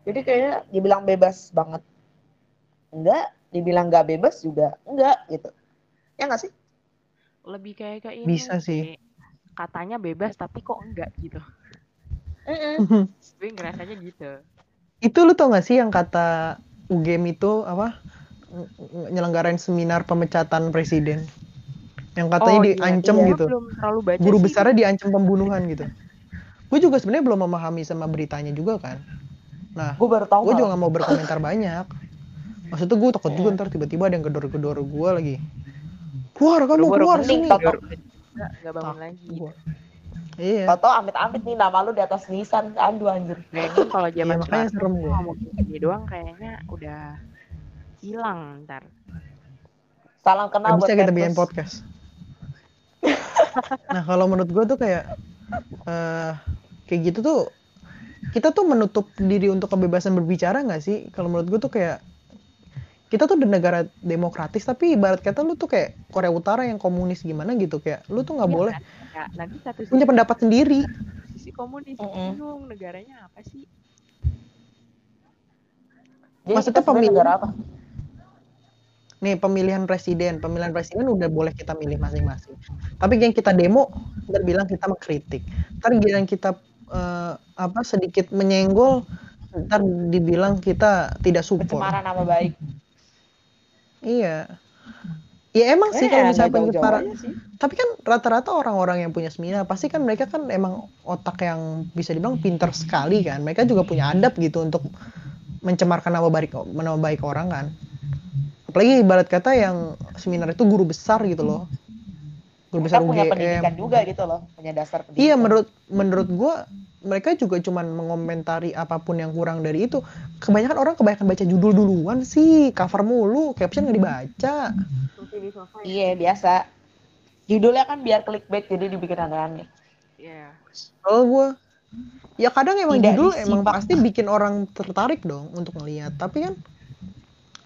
Jadi kayaknya dibilang bebas banget, enggak. Dibilang nggak bebas juga enggak gitu. Ya nggak sih? Lebih kayak kayak ini Bisa sih. katanya bebas tapi kok enggak gitu gue ngerasanya gitu itu lu tau gak sih yang kata UGM itu apa ng- nyelenggarain seminar pemecatan presiden yang katanya Oh, iya, diancam iya. Gitu belum terlalu baca guru sih. besarnya diancam pembunuhan gitu gue juga sebenarnya belum memahami sama beritanya juga kan nah Gue baru tahu. gue juga nggak mau berkomentar banyak maksudnya gue takut juga Iya. ntar tiba-tiba ada yang gedor-gedor gue lagi keluar kamu Baru-baru keluar sini Toto. Nggak, bangun lagi gua. iya Toto amit-amit nih nama lu di atas nisan. Aduh anjir. Kayaknya kalau Iya, zaman makanya sekarang serem gua. ngomong ini doang kayaknya udah hilang ntar. Salam kenal Nggak buat bisa kita bikin podcast nah kalau menurut gue tuh kayak eh kayak gitu tuh kita tuh menutup diri untuk kebebasan berbicara nggak sih kalau menurut gue tuh kayak kita tuh di negara demokratis tapi ibarat kata lu tuh kayak Korea Utara yang komunis gimana gitu kayak lu tuh nggak Iya boleh kan? Ya, nanti satu punya sisi, pendapat sendiri sisi komunis Mm-mm. bingung negaranya apa sih? Jadi Maksudnya sebenarnya pemilih- negara apa? nih pemilihan presiden pemilihan presiden udah boleh kita milih masing-masing tapi yang kita demo ntar bilang kita mengkritik ntar bilang kita eh, apa sedikit menyenggol ntar dibilang kita tidak support Pencemaran nama baik. Iya. Ya emang sih Eh, kalau nggak misalnya sih. tapi kan rata-rata orang-orang yang punya seminar pasti kan mereka kan emang otak yang bisa dibilang pinter sekali kan. Mereka juga punya adab gitu untuk mencemarkan nama baik nama baik orang kan. Apalagi ibarat kata yang seminar itu guru besar gitu loh guru besar Mereka punya UGM pendidikan juga gitu loh, punya dasar pendidikan. iya menurut menurut gua mereka juga cuman mengomentari apa pun yang kurang dari itu kebanyakan orang kebanyakan baca judul duluan sih cover mulu caption nggak dibaca Iya biasa. Judulnya kan biar clickbait jadi dibikin aneh-aneh. Iya. Kalau gue, ya kadang emang Tidak judul emang disimak. pasti bikin orang tertarik dong untuk ngeliat. Tapi kan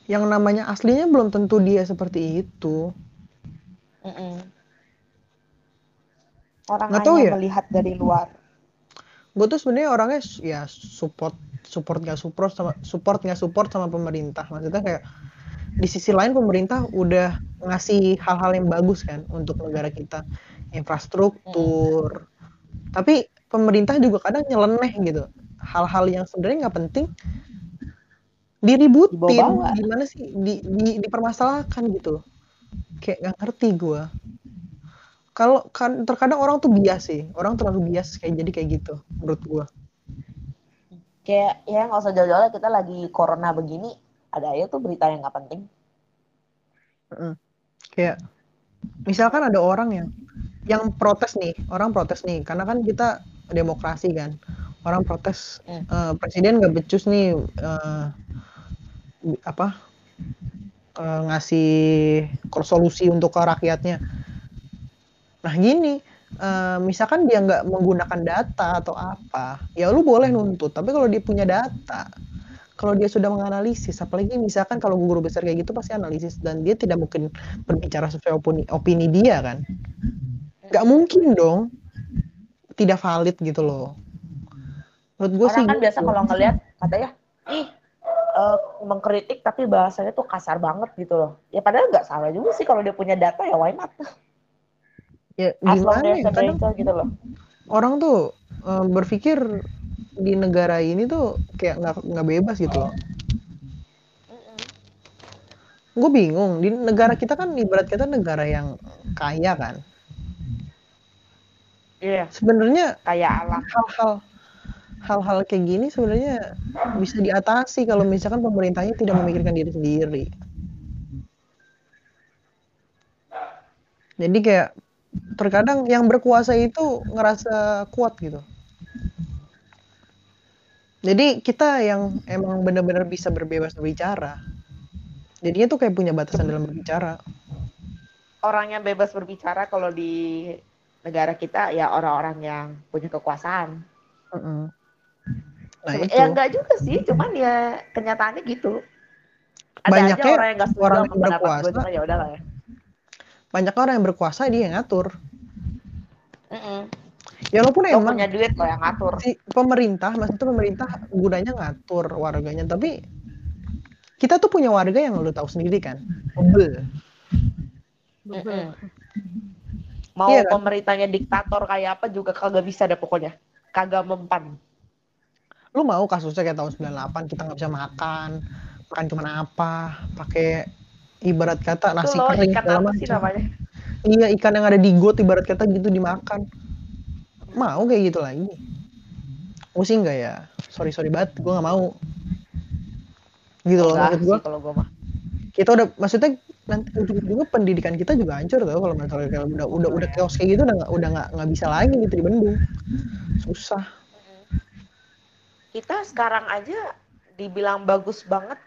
yang namanya aslinya belum tentu dia seperti itu. Mm-mm. Orang Nggak hanya tahu ya. melihat dari luar. gue tuh sebenarnya orangnya ya support support nggak support sama support nggak support sama pemerintah. Maksudnya kayak di sisi lain pemerintah udah ngasih hal-hal yang bagus kan untuk negara kita. Infrastruktur. Tapi pemerintah juga kadang nyeleneh gitu. Hal-hal yang sebenarnya nggak penting diributin. Gimana sih? Di, di dipermasalahkan gitu. Kayak nggak ngerti gue kalau kan terkadang orang tuh bias sih. Orang terlalu bias kayak jadi kayak gitu menurut gue Kayak ya nggak usah jauh-jauh lah kita lagi corona begini, ada aja tuh berita yang nggak penting. kayak misalkan ada orang yang yang protes nih orang protes nih karena kan kita demokrasi kan. Orang protes Hmm. eh, presiden nggak becus nih bi- apa eh, ngasih solusi untuk ke rakyatnya nah gini eh, misalkan dia nggak menggunakan data atau apa ya lu boleh nuntut tapi kalau dia punya data kalau dia sudah menganalisis apalagi misalkan kalau guru besar kayak gitu pasti analisis dan dia tidak mungkin berbicara sesuai opini, opini dia kan nggak mungkin dong tidak valid gitu loh menurut gue sih Orang kan biasa gitu. kalau ngelihat katanya, ih eh, mengkritik tapi bahasanya tuh kasar banget gitu loh. Ya padahal nggak salah juga sih kalau dia punya data ya why not? Ya gimana ya kadang gitu loh. orang tuh eh, berpikir di negara ini tuh kayak nggak nggak bebas gitu loh gue bingung di negara kita kan ibarat kita negara yang kaya kan Iya, sebenarnya kayak alam. hal-hal hal-hal kayak gini sebenarnya bisa diatasi kalau misalkan pemerintahnya tidak memikirkan diri sendiri. Jadi kayak terkadang yang berkuasa itu ngerasa kuat gitu. Jadi kita yang emang benar-benar bisa berbebas berbicara. Jadinya tuh kayak punya batasan dalam berbicara. Orang yang bebas berbicara kalau di negara kita ya orang-orang yang punya kekuasaan. Mm-mm. Nah Cuma- itu Ya enggak juga sih, cuman ya kenyataannya gitu. Ada Banyaknya aja orang yang nggak setuju orang yang gue, berkuasa. cuma ya udah lah ya. Banyak orang yang berkuasa dia yang ngatur. Mm-mm. Ya walaupun Lo emang punya duit lo yang ngatur. si pemerintah maksudnya pemerintah gunanya ngatur warganya tapi kita tuh punya warga yang lu tahu sendiri kan bebel. Mau Iya kan? pemerintahnya diktator kayak apa juga kagak bisa deh pokoknya. Kagak mempan. lu mau kasusnya kayak tahun 98 kita nggak bisa makan makan cuman apa pakai ibarat kata nasi lo kering ikan segala apa sih macam. namanya? iya ikan yang ada di got ibarat kata gitu dimakan. Mau kayak gitu lagi pusing nggak ya? Sorry sorry banget gue nggak mau. Gitu loh maksud gue kalau gue mah. kita udah maksudnya nanti ujung-ujungnya pendidikan kita juga hancur tau kalau misalnya kalau udah udah udah chaos kayak gitu udah nggak udah nggak nggak bisa lagi gitu dibendung. Susah. Kita sekarang aja dibilang bagus banget.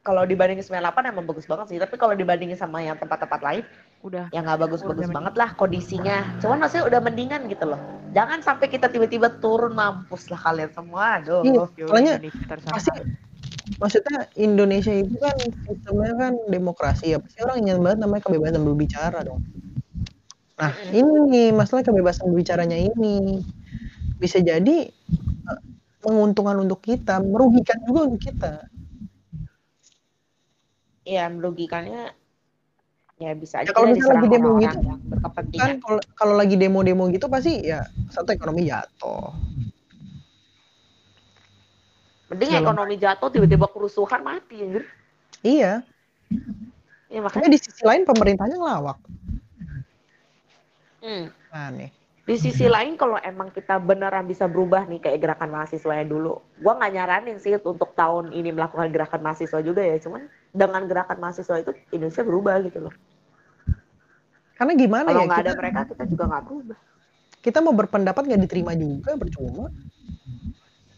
Kalau dibandingin 98 emang bagus banget sih. Tapi kalau dibandingin sama yang tempat-tempat lain, Udah. ya nggak bagus-bagus Udah banget lah kondisinya. Cuman maksudnya udah mendingan gitu loh. Jangan sampai kita tiba-tiba turun mampus lah kalian semua. Aduh. Iya, soalnya pasti maksudnya Indonesia itu kan sistemnya kan demokrasi ya pasti orang ingin banget namanya kebebasan berbicara dong nah ini nih masalah kebebasan berbicaranya ini bisa jadi eh, menguntungkan untuk kita merugikan juga untuk kita Iya, merugikannya ya bisa aja Ya, kalau misalnya lagi demo gitu, yang berkepentingan. kan kalau kalau lagi demo-demo gitu pasti ya satu ekonomi jatuh Mending ekonomi jatuh tiba-tiba kerusuhan mati anjir. iya Ya tapi makanya di sisi lain pemerintahnya ngelawak hmm. nah nih di sisi lain kalau emang kita beneran bisa berubah nih kayak gerakan mahasiswa yang dulu. Gua nggak nyaranin sih untuk tahun ini melakukan gerakan mahasiswa juga ya, cuman dengan gerakan mahasiswa itu Indonesia berubah gitu loh. karena gimana Kalau ya nggak kita, ada mereka kita juga nggak berubah. kita mau berpendapat nggak diterima juga percuma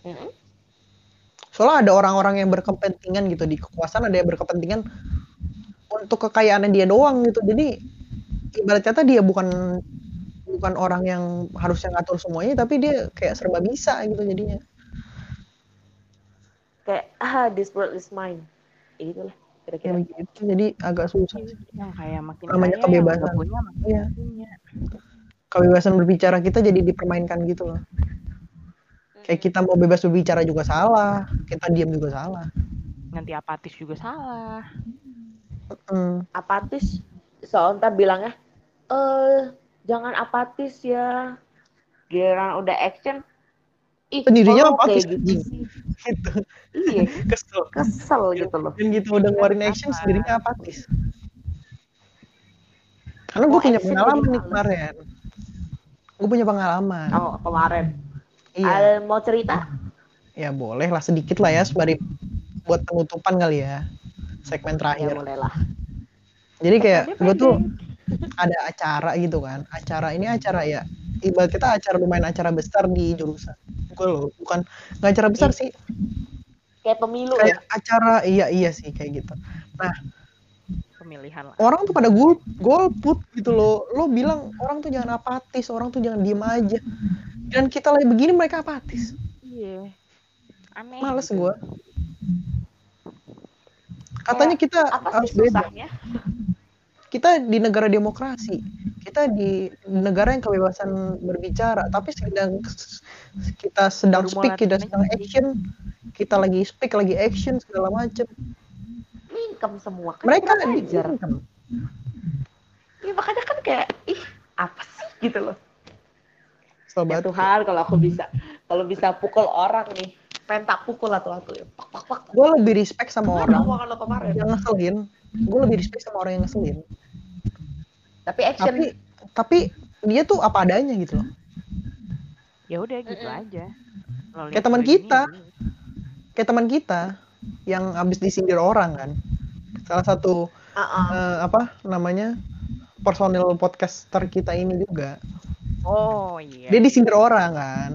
Mm-mm. Soalnya ada orang-orang yang berkepentingan gitu di kekuasaan ada yang berkepentingan untuk kekayaannya dia doang gitu. Jadi ibarat kata dia bukan bukan orang yang harusnya ngatur semuanya tapi dia kayak serba bisa gitu jadinya. Kayak ah this world is mine. Ya gitu lah Kira-kira. begitu. Jadi agak susah. sih. yang kayak makin Namanya kaya kebebasan. punya makin Iya. punya. Kebebasan berbicara kita jadi dipermainkan gitu loh. Kayak kita mau bebas berbicara juga salah, kita diam juga salah. Nanti apatis juga salah. Mm. apatis soalnya ntar bilangnya eh jangan apatis ya giliran udah action ih apatis, kayak gitu Gitu. iya Kesel. kesel gitu loh Dan gitu udah ngeluarin action Apa? sendirinya apatis. Karena gue punya pengalaman nih kemarin. Gue punya pengalaman. oh kemarin Iya. Ada mau cerita Ya boleh lah sedikit lah ya sembari buat penutupan kali ya segmen ya terakhir. boleh lah Jadi kayak gue tuh. Ada acara gitu kan. Acara ini acara ya ibarat kita acara lumayan acara besar di jurusan. Gue loh, bukan nggak acara besar sih, kayak pemilu ya kayak acara iya iya sih kayak gitu. Nah Pemilihan lah. orang tuh pada gol golput gitu loh. Lo bilang orang tuh jangan apatis, orang tuh jangan diem aja. Dan kita lagi begini mereka apatis. Iya. Aneh. Males gitu. gue. Katanya kita apa harus beda. susahnya kita di negara demokrasi kita di negara yang kebebasan berbicara tapi sedang kita sedang speak kita sedang action kita lagi speak lagi action segala macem income semua kan mereka kurang di ajar. ya makanya kan kayak ih apa sih gitu loh. Ya sobat Tuhan kalau aku bisa kalau bisa pukul orang nih pengen tak pukul atau aku ya. Pak pak pak. Gue lebih respect sama orang. lo kemarin. Yang ngeselin gue lebih respect sama orang yang ngeselin tapi action tapi tapi dia tuh apa adanya gitu loh Ya udah gitu Mm-mm. aja. Lo Kayak teman kita. gini. kayak teman kita yang habis disindir orang kan salah satu Uh-uh. eh, apa namanya personil podcaster kita ini juga Oh iya. dia disindir orang kan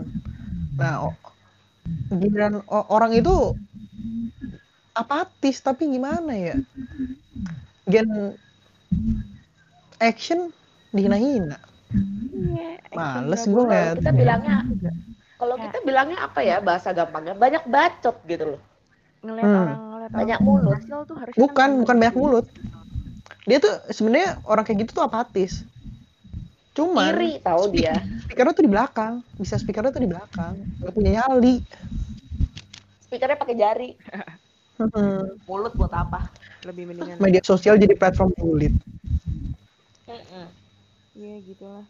nah o- giliran orang itu apatis tapi gimana ya gen action dihina-hina. Iya, Males gue liat. kita bilangnya kalau Ya. kita bilangnya apa ya bahasa gampangnya? Banyak bacot gitu loh. Ngelihat Hmm. orang ngelihat Banyak orang mulut. hasil tuh harusnya bukan kan bukan banyak gitu. mulut. Dia tuh sebenarnya orang kayak gitu tuh apatis. Cuman iri tahu speak- dia. speakernya tuh di belakang. Bisa speakernya tuh di belakang. Nggak punya nyali. Speakernya pakai jari Hmm. mulut buat apa? Lebih mendingan media sosial jadi platform Mm-mm. iya gitu lah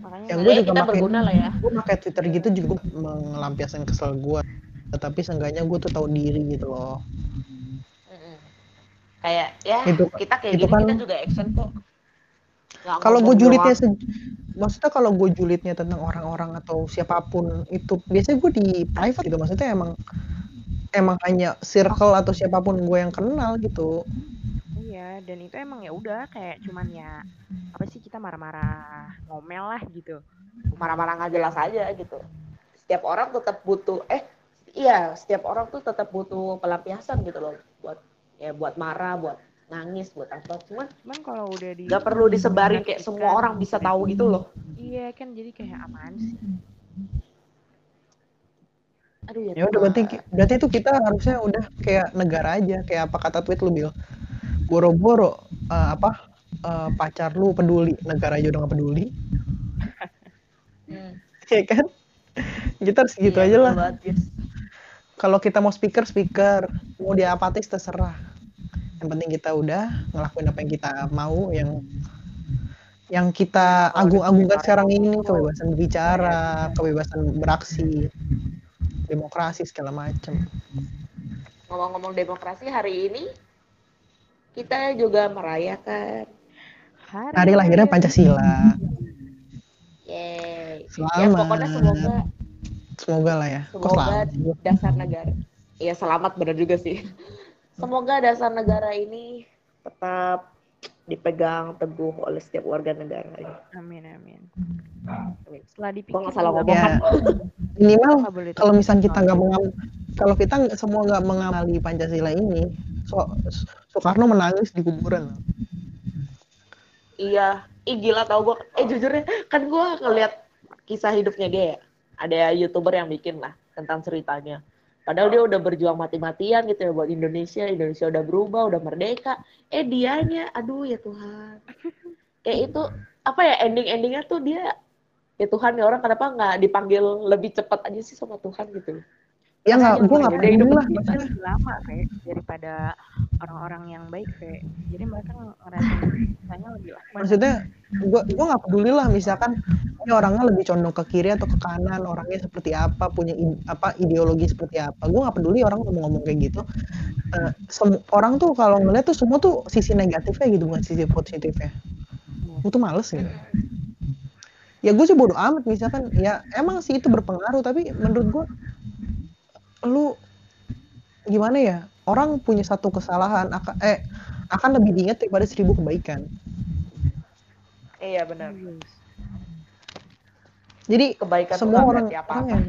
makanya Yang gue Ya, juga kita makin- berguna lah ya. gue pakai twitter gitu juga melampiaskan kesel gue tapi seenggaknya gue tuh tahu diri gitu loh. Mm-mm. kayak ya Itu- kita kayak itu gini kan- kita juga action kok. Kalau gue julidnya se- maksudnya kalau gue julidnya tentang orang-orang atau siapa pun itu biasanya gue di private gitu. Maksudnya emang emang hanya circle atau siapa pun gue yang kenal gitu. Iya dan itu emang ya udah kayak cuman ya apa sih kita marah-marah ngomel lah gitu. Marah-marah nggak jelas aja gitu. Setiap orang tetap butuh eh iya setiap orang tuh tetap butuh pelampiasan gitu loh buat ya buat marah buat nangis buat apa. Cuman cuman kalau udah di nggak perlu disebarin kayak semua orang bisa tahu gitu loh. iya kan jadi kayak apaan sih aduh ya, ya udah berarti berarti itu kita harusnya udah kayak negara aja kayak apa kata tweet lu bil? Boro-boro eh, apa eh, pacar lu peduli negara aja udah gak peduli. Hmm. ya kan? Kita harus gitu Iya, aja lah. Yes. kalau kita mau speaker speaker. Mau dia apatis terserah. Yang penting kita udah ngelakuin apa yang kita mau yang yang kita agung-agungkan sekarang ini. kebebasan berbicara iya. kebebasan beraksi demokrasi segala macam ngomong-ngomong demokrasi hari ini kita juga merayakan hari lahirnya Pancasila. Yeay. ya Selamat. pokoknya semoga semoga lah ya. Semoga selamat? dasar negara ya selamat benar juga sih. Semoga dasar negara ini tetap dipegang teguh oleh setiap warga negara. Amin amin. Amin. setelah dipikir nggak salah ngomong Ya. minimal kalau misalnya kita nggak mengam kalau kita semua nggak mengamali Pancasila ini so, Soekarno menangis di kuburan. Iya. Ih gila tau gue eh jujurnya kan gue ngeliat kisah hidupnya dia ya. Ada youtuber yang bikin lah tentang ceritanya padahal dia udah berjuang mati-matian gitu ya buat Indonesia. Indonesia udah berubah udah merdeka. Eh dianya. Aduh ya Tuhan. Kayak itu apa ya ending-endingnya tuh dia ya Tuhan nih orang kenapa nggak dipanggil lebih cepat aja sih sama Tuhan gitu. Ya nggak Makanya gue nggak udah peduli lah. lebih lama kayak daripada orang-orang yang baik kayak jadi mereka ngerasain misalnya lebih lama. Maksudnya gue gue nggak peduli lah misalkan ini orangnya lebih condong ke kiri atau ke kanan orangnya seperti apa punya apa ideologi seperti apa. Gue nggak peduli orang ngomong-ngomong kayak gitu. Sem- orang tuh kalau ngeliat tuh semua tuh sisi negatifnya gitu bukan sisi positifnya. Gue tuh males gitu. Ya gue sih bodo amat misalkan ya emang sih itu berpengaruh tapi menurut gue lu gimana ya orang punya satu kesalahan akan eh akan lebih diingat daripada seribu kebaikan Iya benar. Jadi Kebaikan semua orang berarti orang apa-apa. yang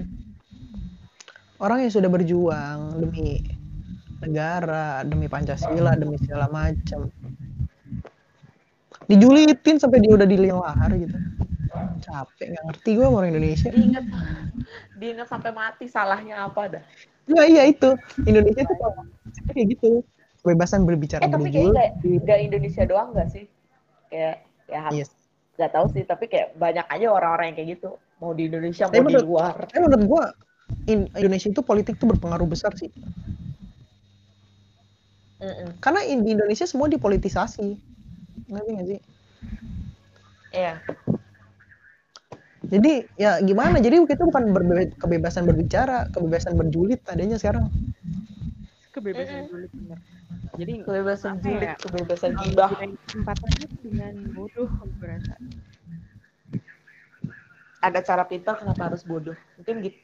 orang yang sudah berjuang demi negara demi pancasila demi segala macam dijulitin sampai dia udah diliang lahar gitu capek nggak ngerti gue orang Indonesia Diingat, diingat sampai mati salahnya apa dah. ya iya itu Indonesia tuh kalau kayak gitu kebebasan berbicara Eh tapi kayaknya nggak nggak Indonesia doang nggak sih? Kayak ya Yes. nggak tahu sih tapi kayak banyak aja orang-orang yang kayak gitu mau di Indonesia Tapi mau di menurut- luar. Tapi menurut gue in- Indonesia itu politik tuh berpengaruh besar sih Mm-mm. karena in- di Indonesia semua dipolitisasi ngerti nggak sih Iya. Jadi ya gimana? Jadi kita bukan berbe- kebebasan berbicara, kebebasan berjulit adanya sekarang. kebebasan dulu bener jadi Kebebasan Apa julid, ya? kebebasan gibah. kesempatannya dengan bodoh aku berasa Ada cara pintar kenapa harus bodoh? Mungkin gitu.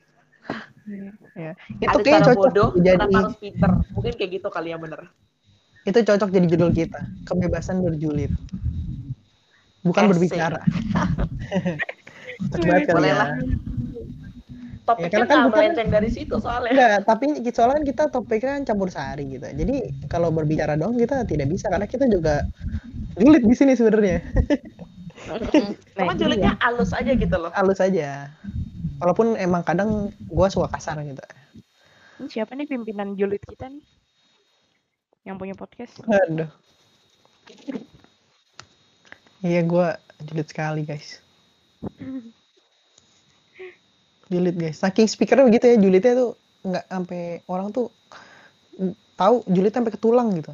ya Itu Ada kayak cara cocok bodoh jadi kenapa harus pintar? Mungkin kayak gitu kali ya bener. itu cocok jadi judul kita, kebebasan berjulit. Bukan Asik. berbicara. Boleh ya. lah. Topiknya karena kan nggak kita kan- melenceng dari situ soalnya. Enggak, tapi soalnya kan kita topiknya kan campur sari gitu. Jadi kalau berbicara dong kita tidak bisa karena kita juga julid di sini sebenarnya. Cuma Nah, julidnya halus aja gitu loh. Halus aja. Walaupun emang kadang gua suka kasar gitu. ini siapa nih pimpinan julid kita nih yang punya podcast Aduh. Iya gua julid sekali guys. Julid guys. Saking speakernya begitu ya julidnya tuh nggak sampai orang tuh tahu julidnya sampai ke tulang gitu.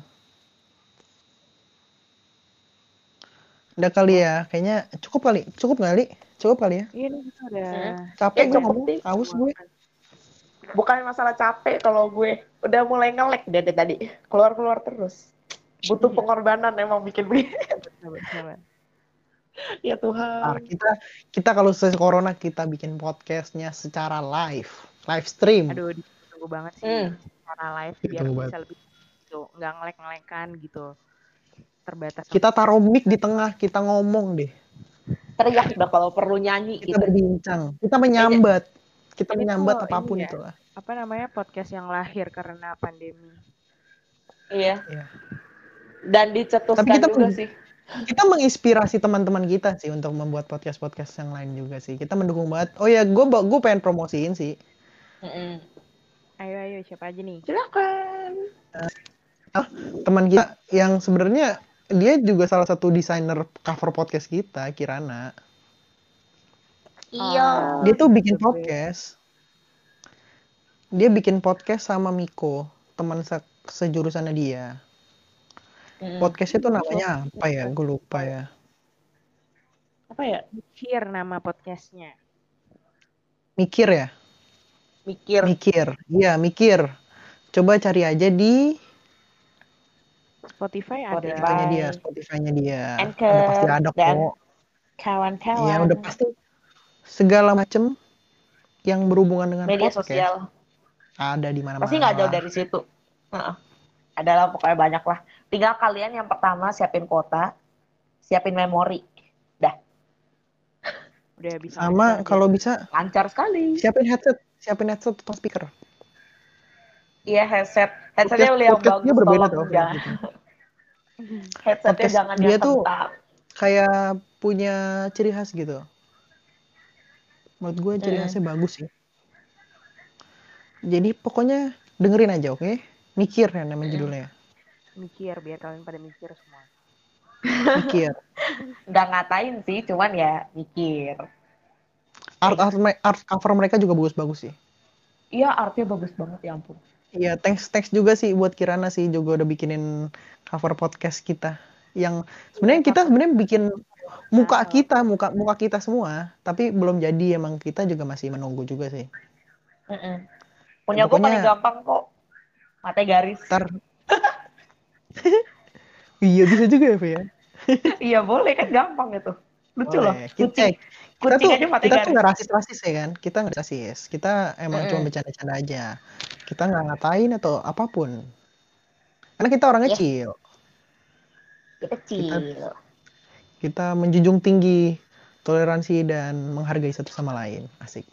Udah kali ya, kayaknya cukup kali, cukup kali, cukup kali ya. iya udah Capek Ya, gue cukup ngomong, haus gue. Bukan masalah capek kalau gue udah mulai ngelek dari tadi. Keluar-keluar terus. Butuh pengorbanan emang bikin begini. Ya Tuhan. kita kita kalau selesai corona kita bikin podcastnya secara live, live stream. aduh ditunggu banget sih Hmm. cara live biar Ditunggu bisa banget. lebih gitu nggak ngelek-ngelekan gitu terbatas Kita taruh mic di tengah, kita ngomong deh. Teriak dah kalau perlu nyanyi Kita gitu. berbincang, kita menyambat, kita Ini menyambat apa pun ya. itu lah. apa namanya podcast yang lahir karena pandemi Iya. Iya. Dan dicetuskan Tapi kita juga pun- sih. Kita menginspirasi teman-teman kita sih untuk membuat podcast-podcast yang lain juga sih. Kita mendukung banget. Oh ya, gue gue pengen promosiin sih. Mm-mm. ayo ayo siapa aja nih Silakan. Teman kita yang sebenarnya dia juga salah satu desainer cover podcast kita, Kirana. Iya. Dia tuh bikin Oke. podcast. Dia bikin podcast sama Miko, teman se- sejurusannya dia. Mm. Podcastnya tuh namanya apa ya? Gue lupa ya. Apa ya? Mikir nama podcastnya Mikir ya? Mikir. Mikir. Iya, mikir. Coba cari aja di Spotify Spotify. ada Spotify-nya dia, Spotify-nya dia. Anchor Udah pasti ada dan kok. Kawan-kawan. Ya, udah pasti segala macem yang berhubungan dengan Media podcast sosial. ada di mana-mana. Pasti nggak jauh dari situ. Heeh. Adalah pokoknya banyak lah. Tinggal kalian yang pertama siapin kuota, siapin memori. udah bisa Sama bisa kalau bisa Lancar sekali. siapin headset, siapin headset atau speaker. Iya headset. Headsetnya udah yang bagus. berbeda tolong jangan. gitu. Headsetnya Podcast jangan dia yang tuh-. Kayak punya ciri khas gitu. Menurut gue ciri Mm. khasnya bagus sih. Jadi pokoknya dengerin aja, oke? Mikir ya namanya judulnya. Mikir biar kalian pada mikir semua Mikir. Nggak ngatain sih, cuman ya mikir. art art, art cover mereka juga bagus-bagus sih. Iya, artnya bagus banget ya ampun. Iya, thanks thanks juga sih buat Kirana sih juga udah bikinin cover podcast kita. Yang sebenarnya kita sebenarnya bikin muka kita, muka muka kita semua, tapi belum jadi emang kita juga masih menunggu juga sih. Mm-mm. Punya gue paling gampang kok. Mata garis. Ntar Iya bisa juga ya, ya. iya boleh kan gampang itu. Lucu loh. Boleh. Kita, Kucing. eh, kita tuh kita tuh nggak rasis-rasis ya kan? Kita nggak rasis. Kita emang cuma bercanda-canda aja. Kita nggak ngatain atau apa pun. Karena kita orangnya Iya. chill. Kecil. Kita menjunjung tinggi toleransi dan menghargai satu sama lain. Asik.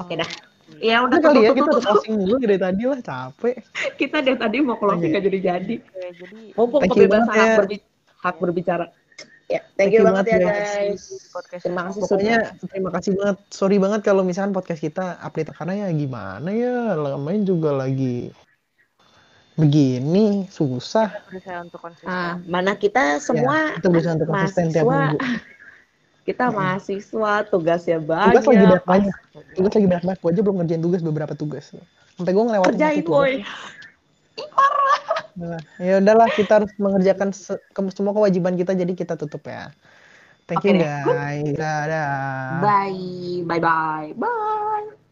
Oke dah. Ya udah kali ya kita udah closing dulu dari tadi lah capek. Kita dari tadi mau closing Iya. nggak. Oke, jadi Mumpung Thank you kebebasan hak, ya. berbi- hak berbicara. Ya, thank, Thank you banget ya banget ya. guys. podcast Terima kasih Pokoknya sudah. terima kasih banget. Sorry banget kalau misalkan podcast kita update karena ya gimana ya, namanya juga lagi begini susah. berusaha untuk konsisten. Nah, mana kita semua ya, kita berusaha untuk konsisten tiap minggu. Kita mahasiswa, tugasnya Tugas lagi banyak. banyak banyak. Tugas lagi banyak banyak. Gue aja belum ngerjain tugas beberapa tugas. Sampai gue ngelewatin Kerjain boy. Nah, ya udahlah kita harus mengerjakan se- ke- semua kewajiban kita jadi kita tutup ya. Thank Oke you guys. Dadah. Bye, bye bye, bye.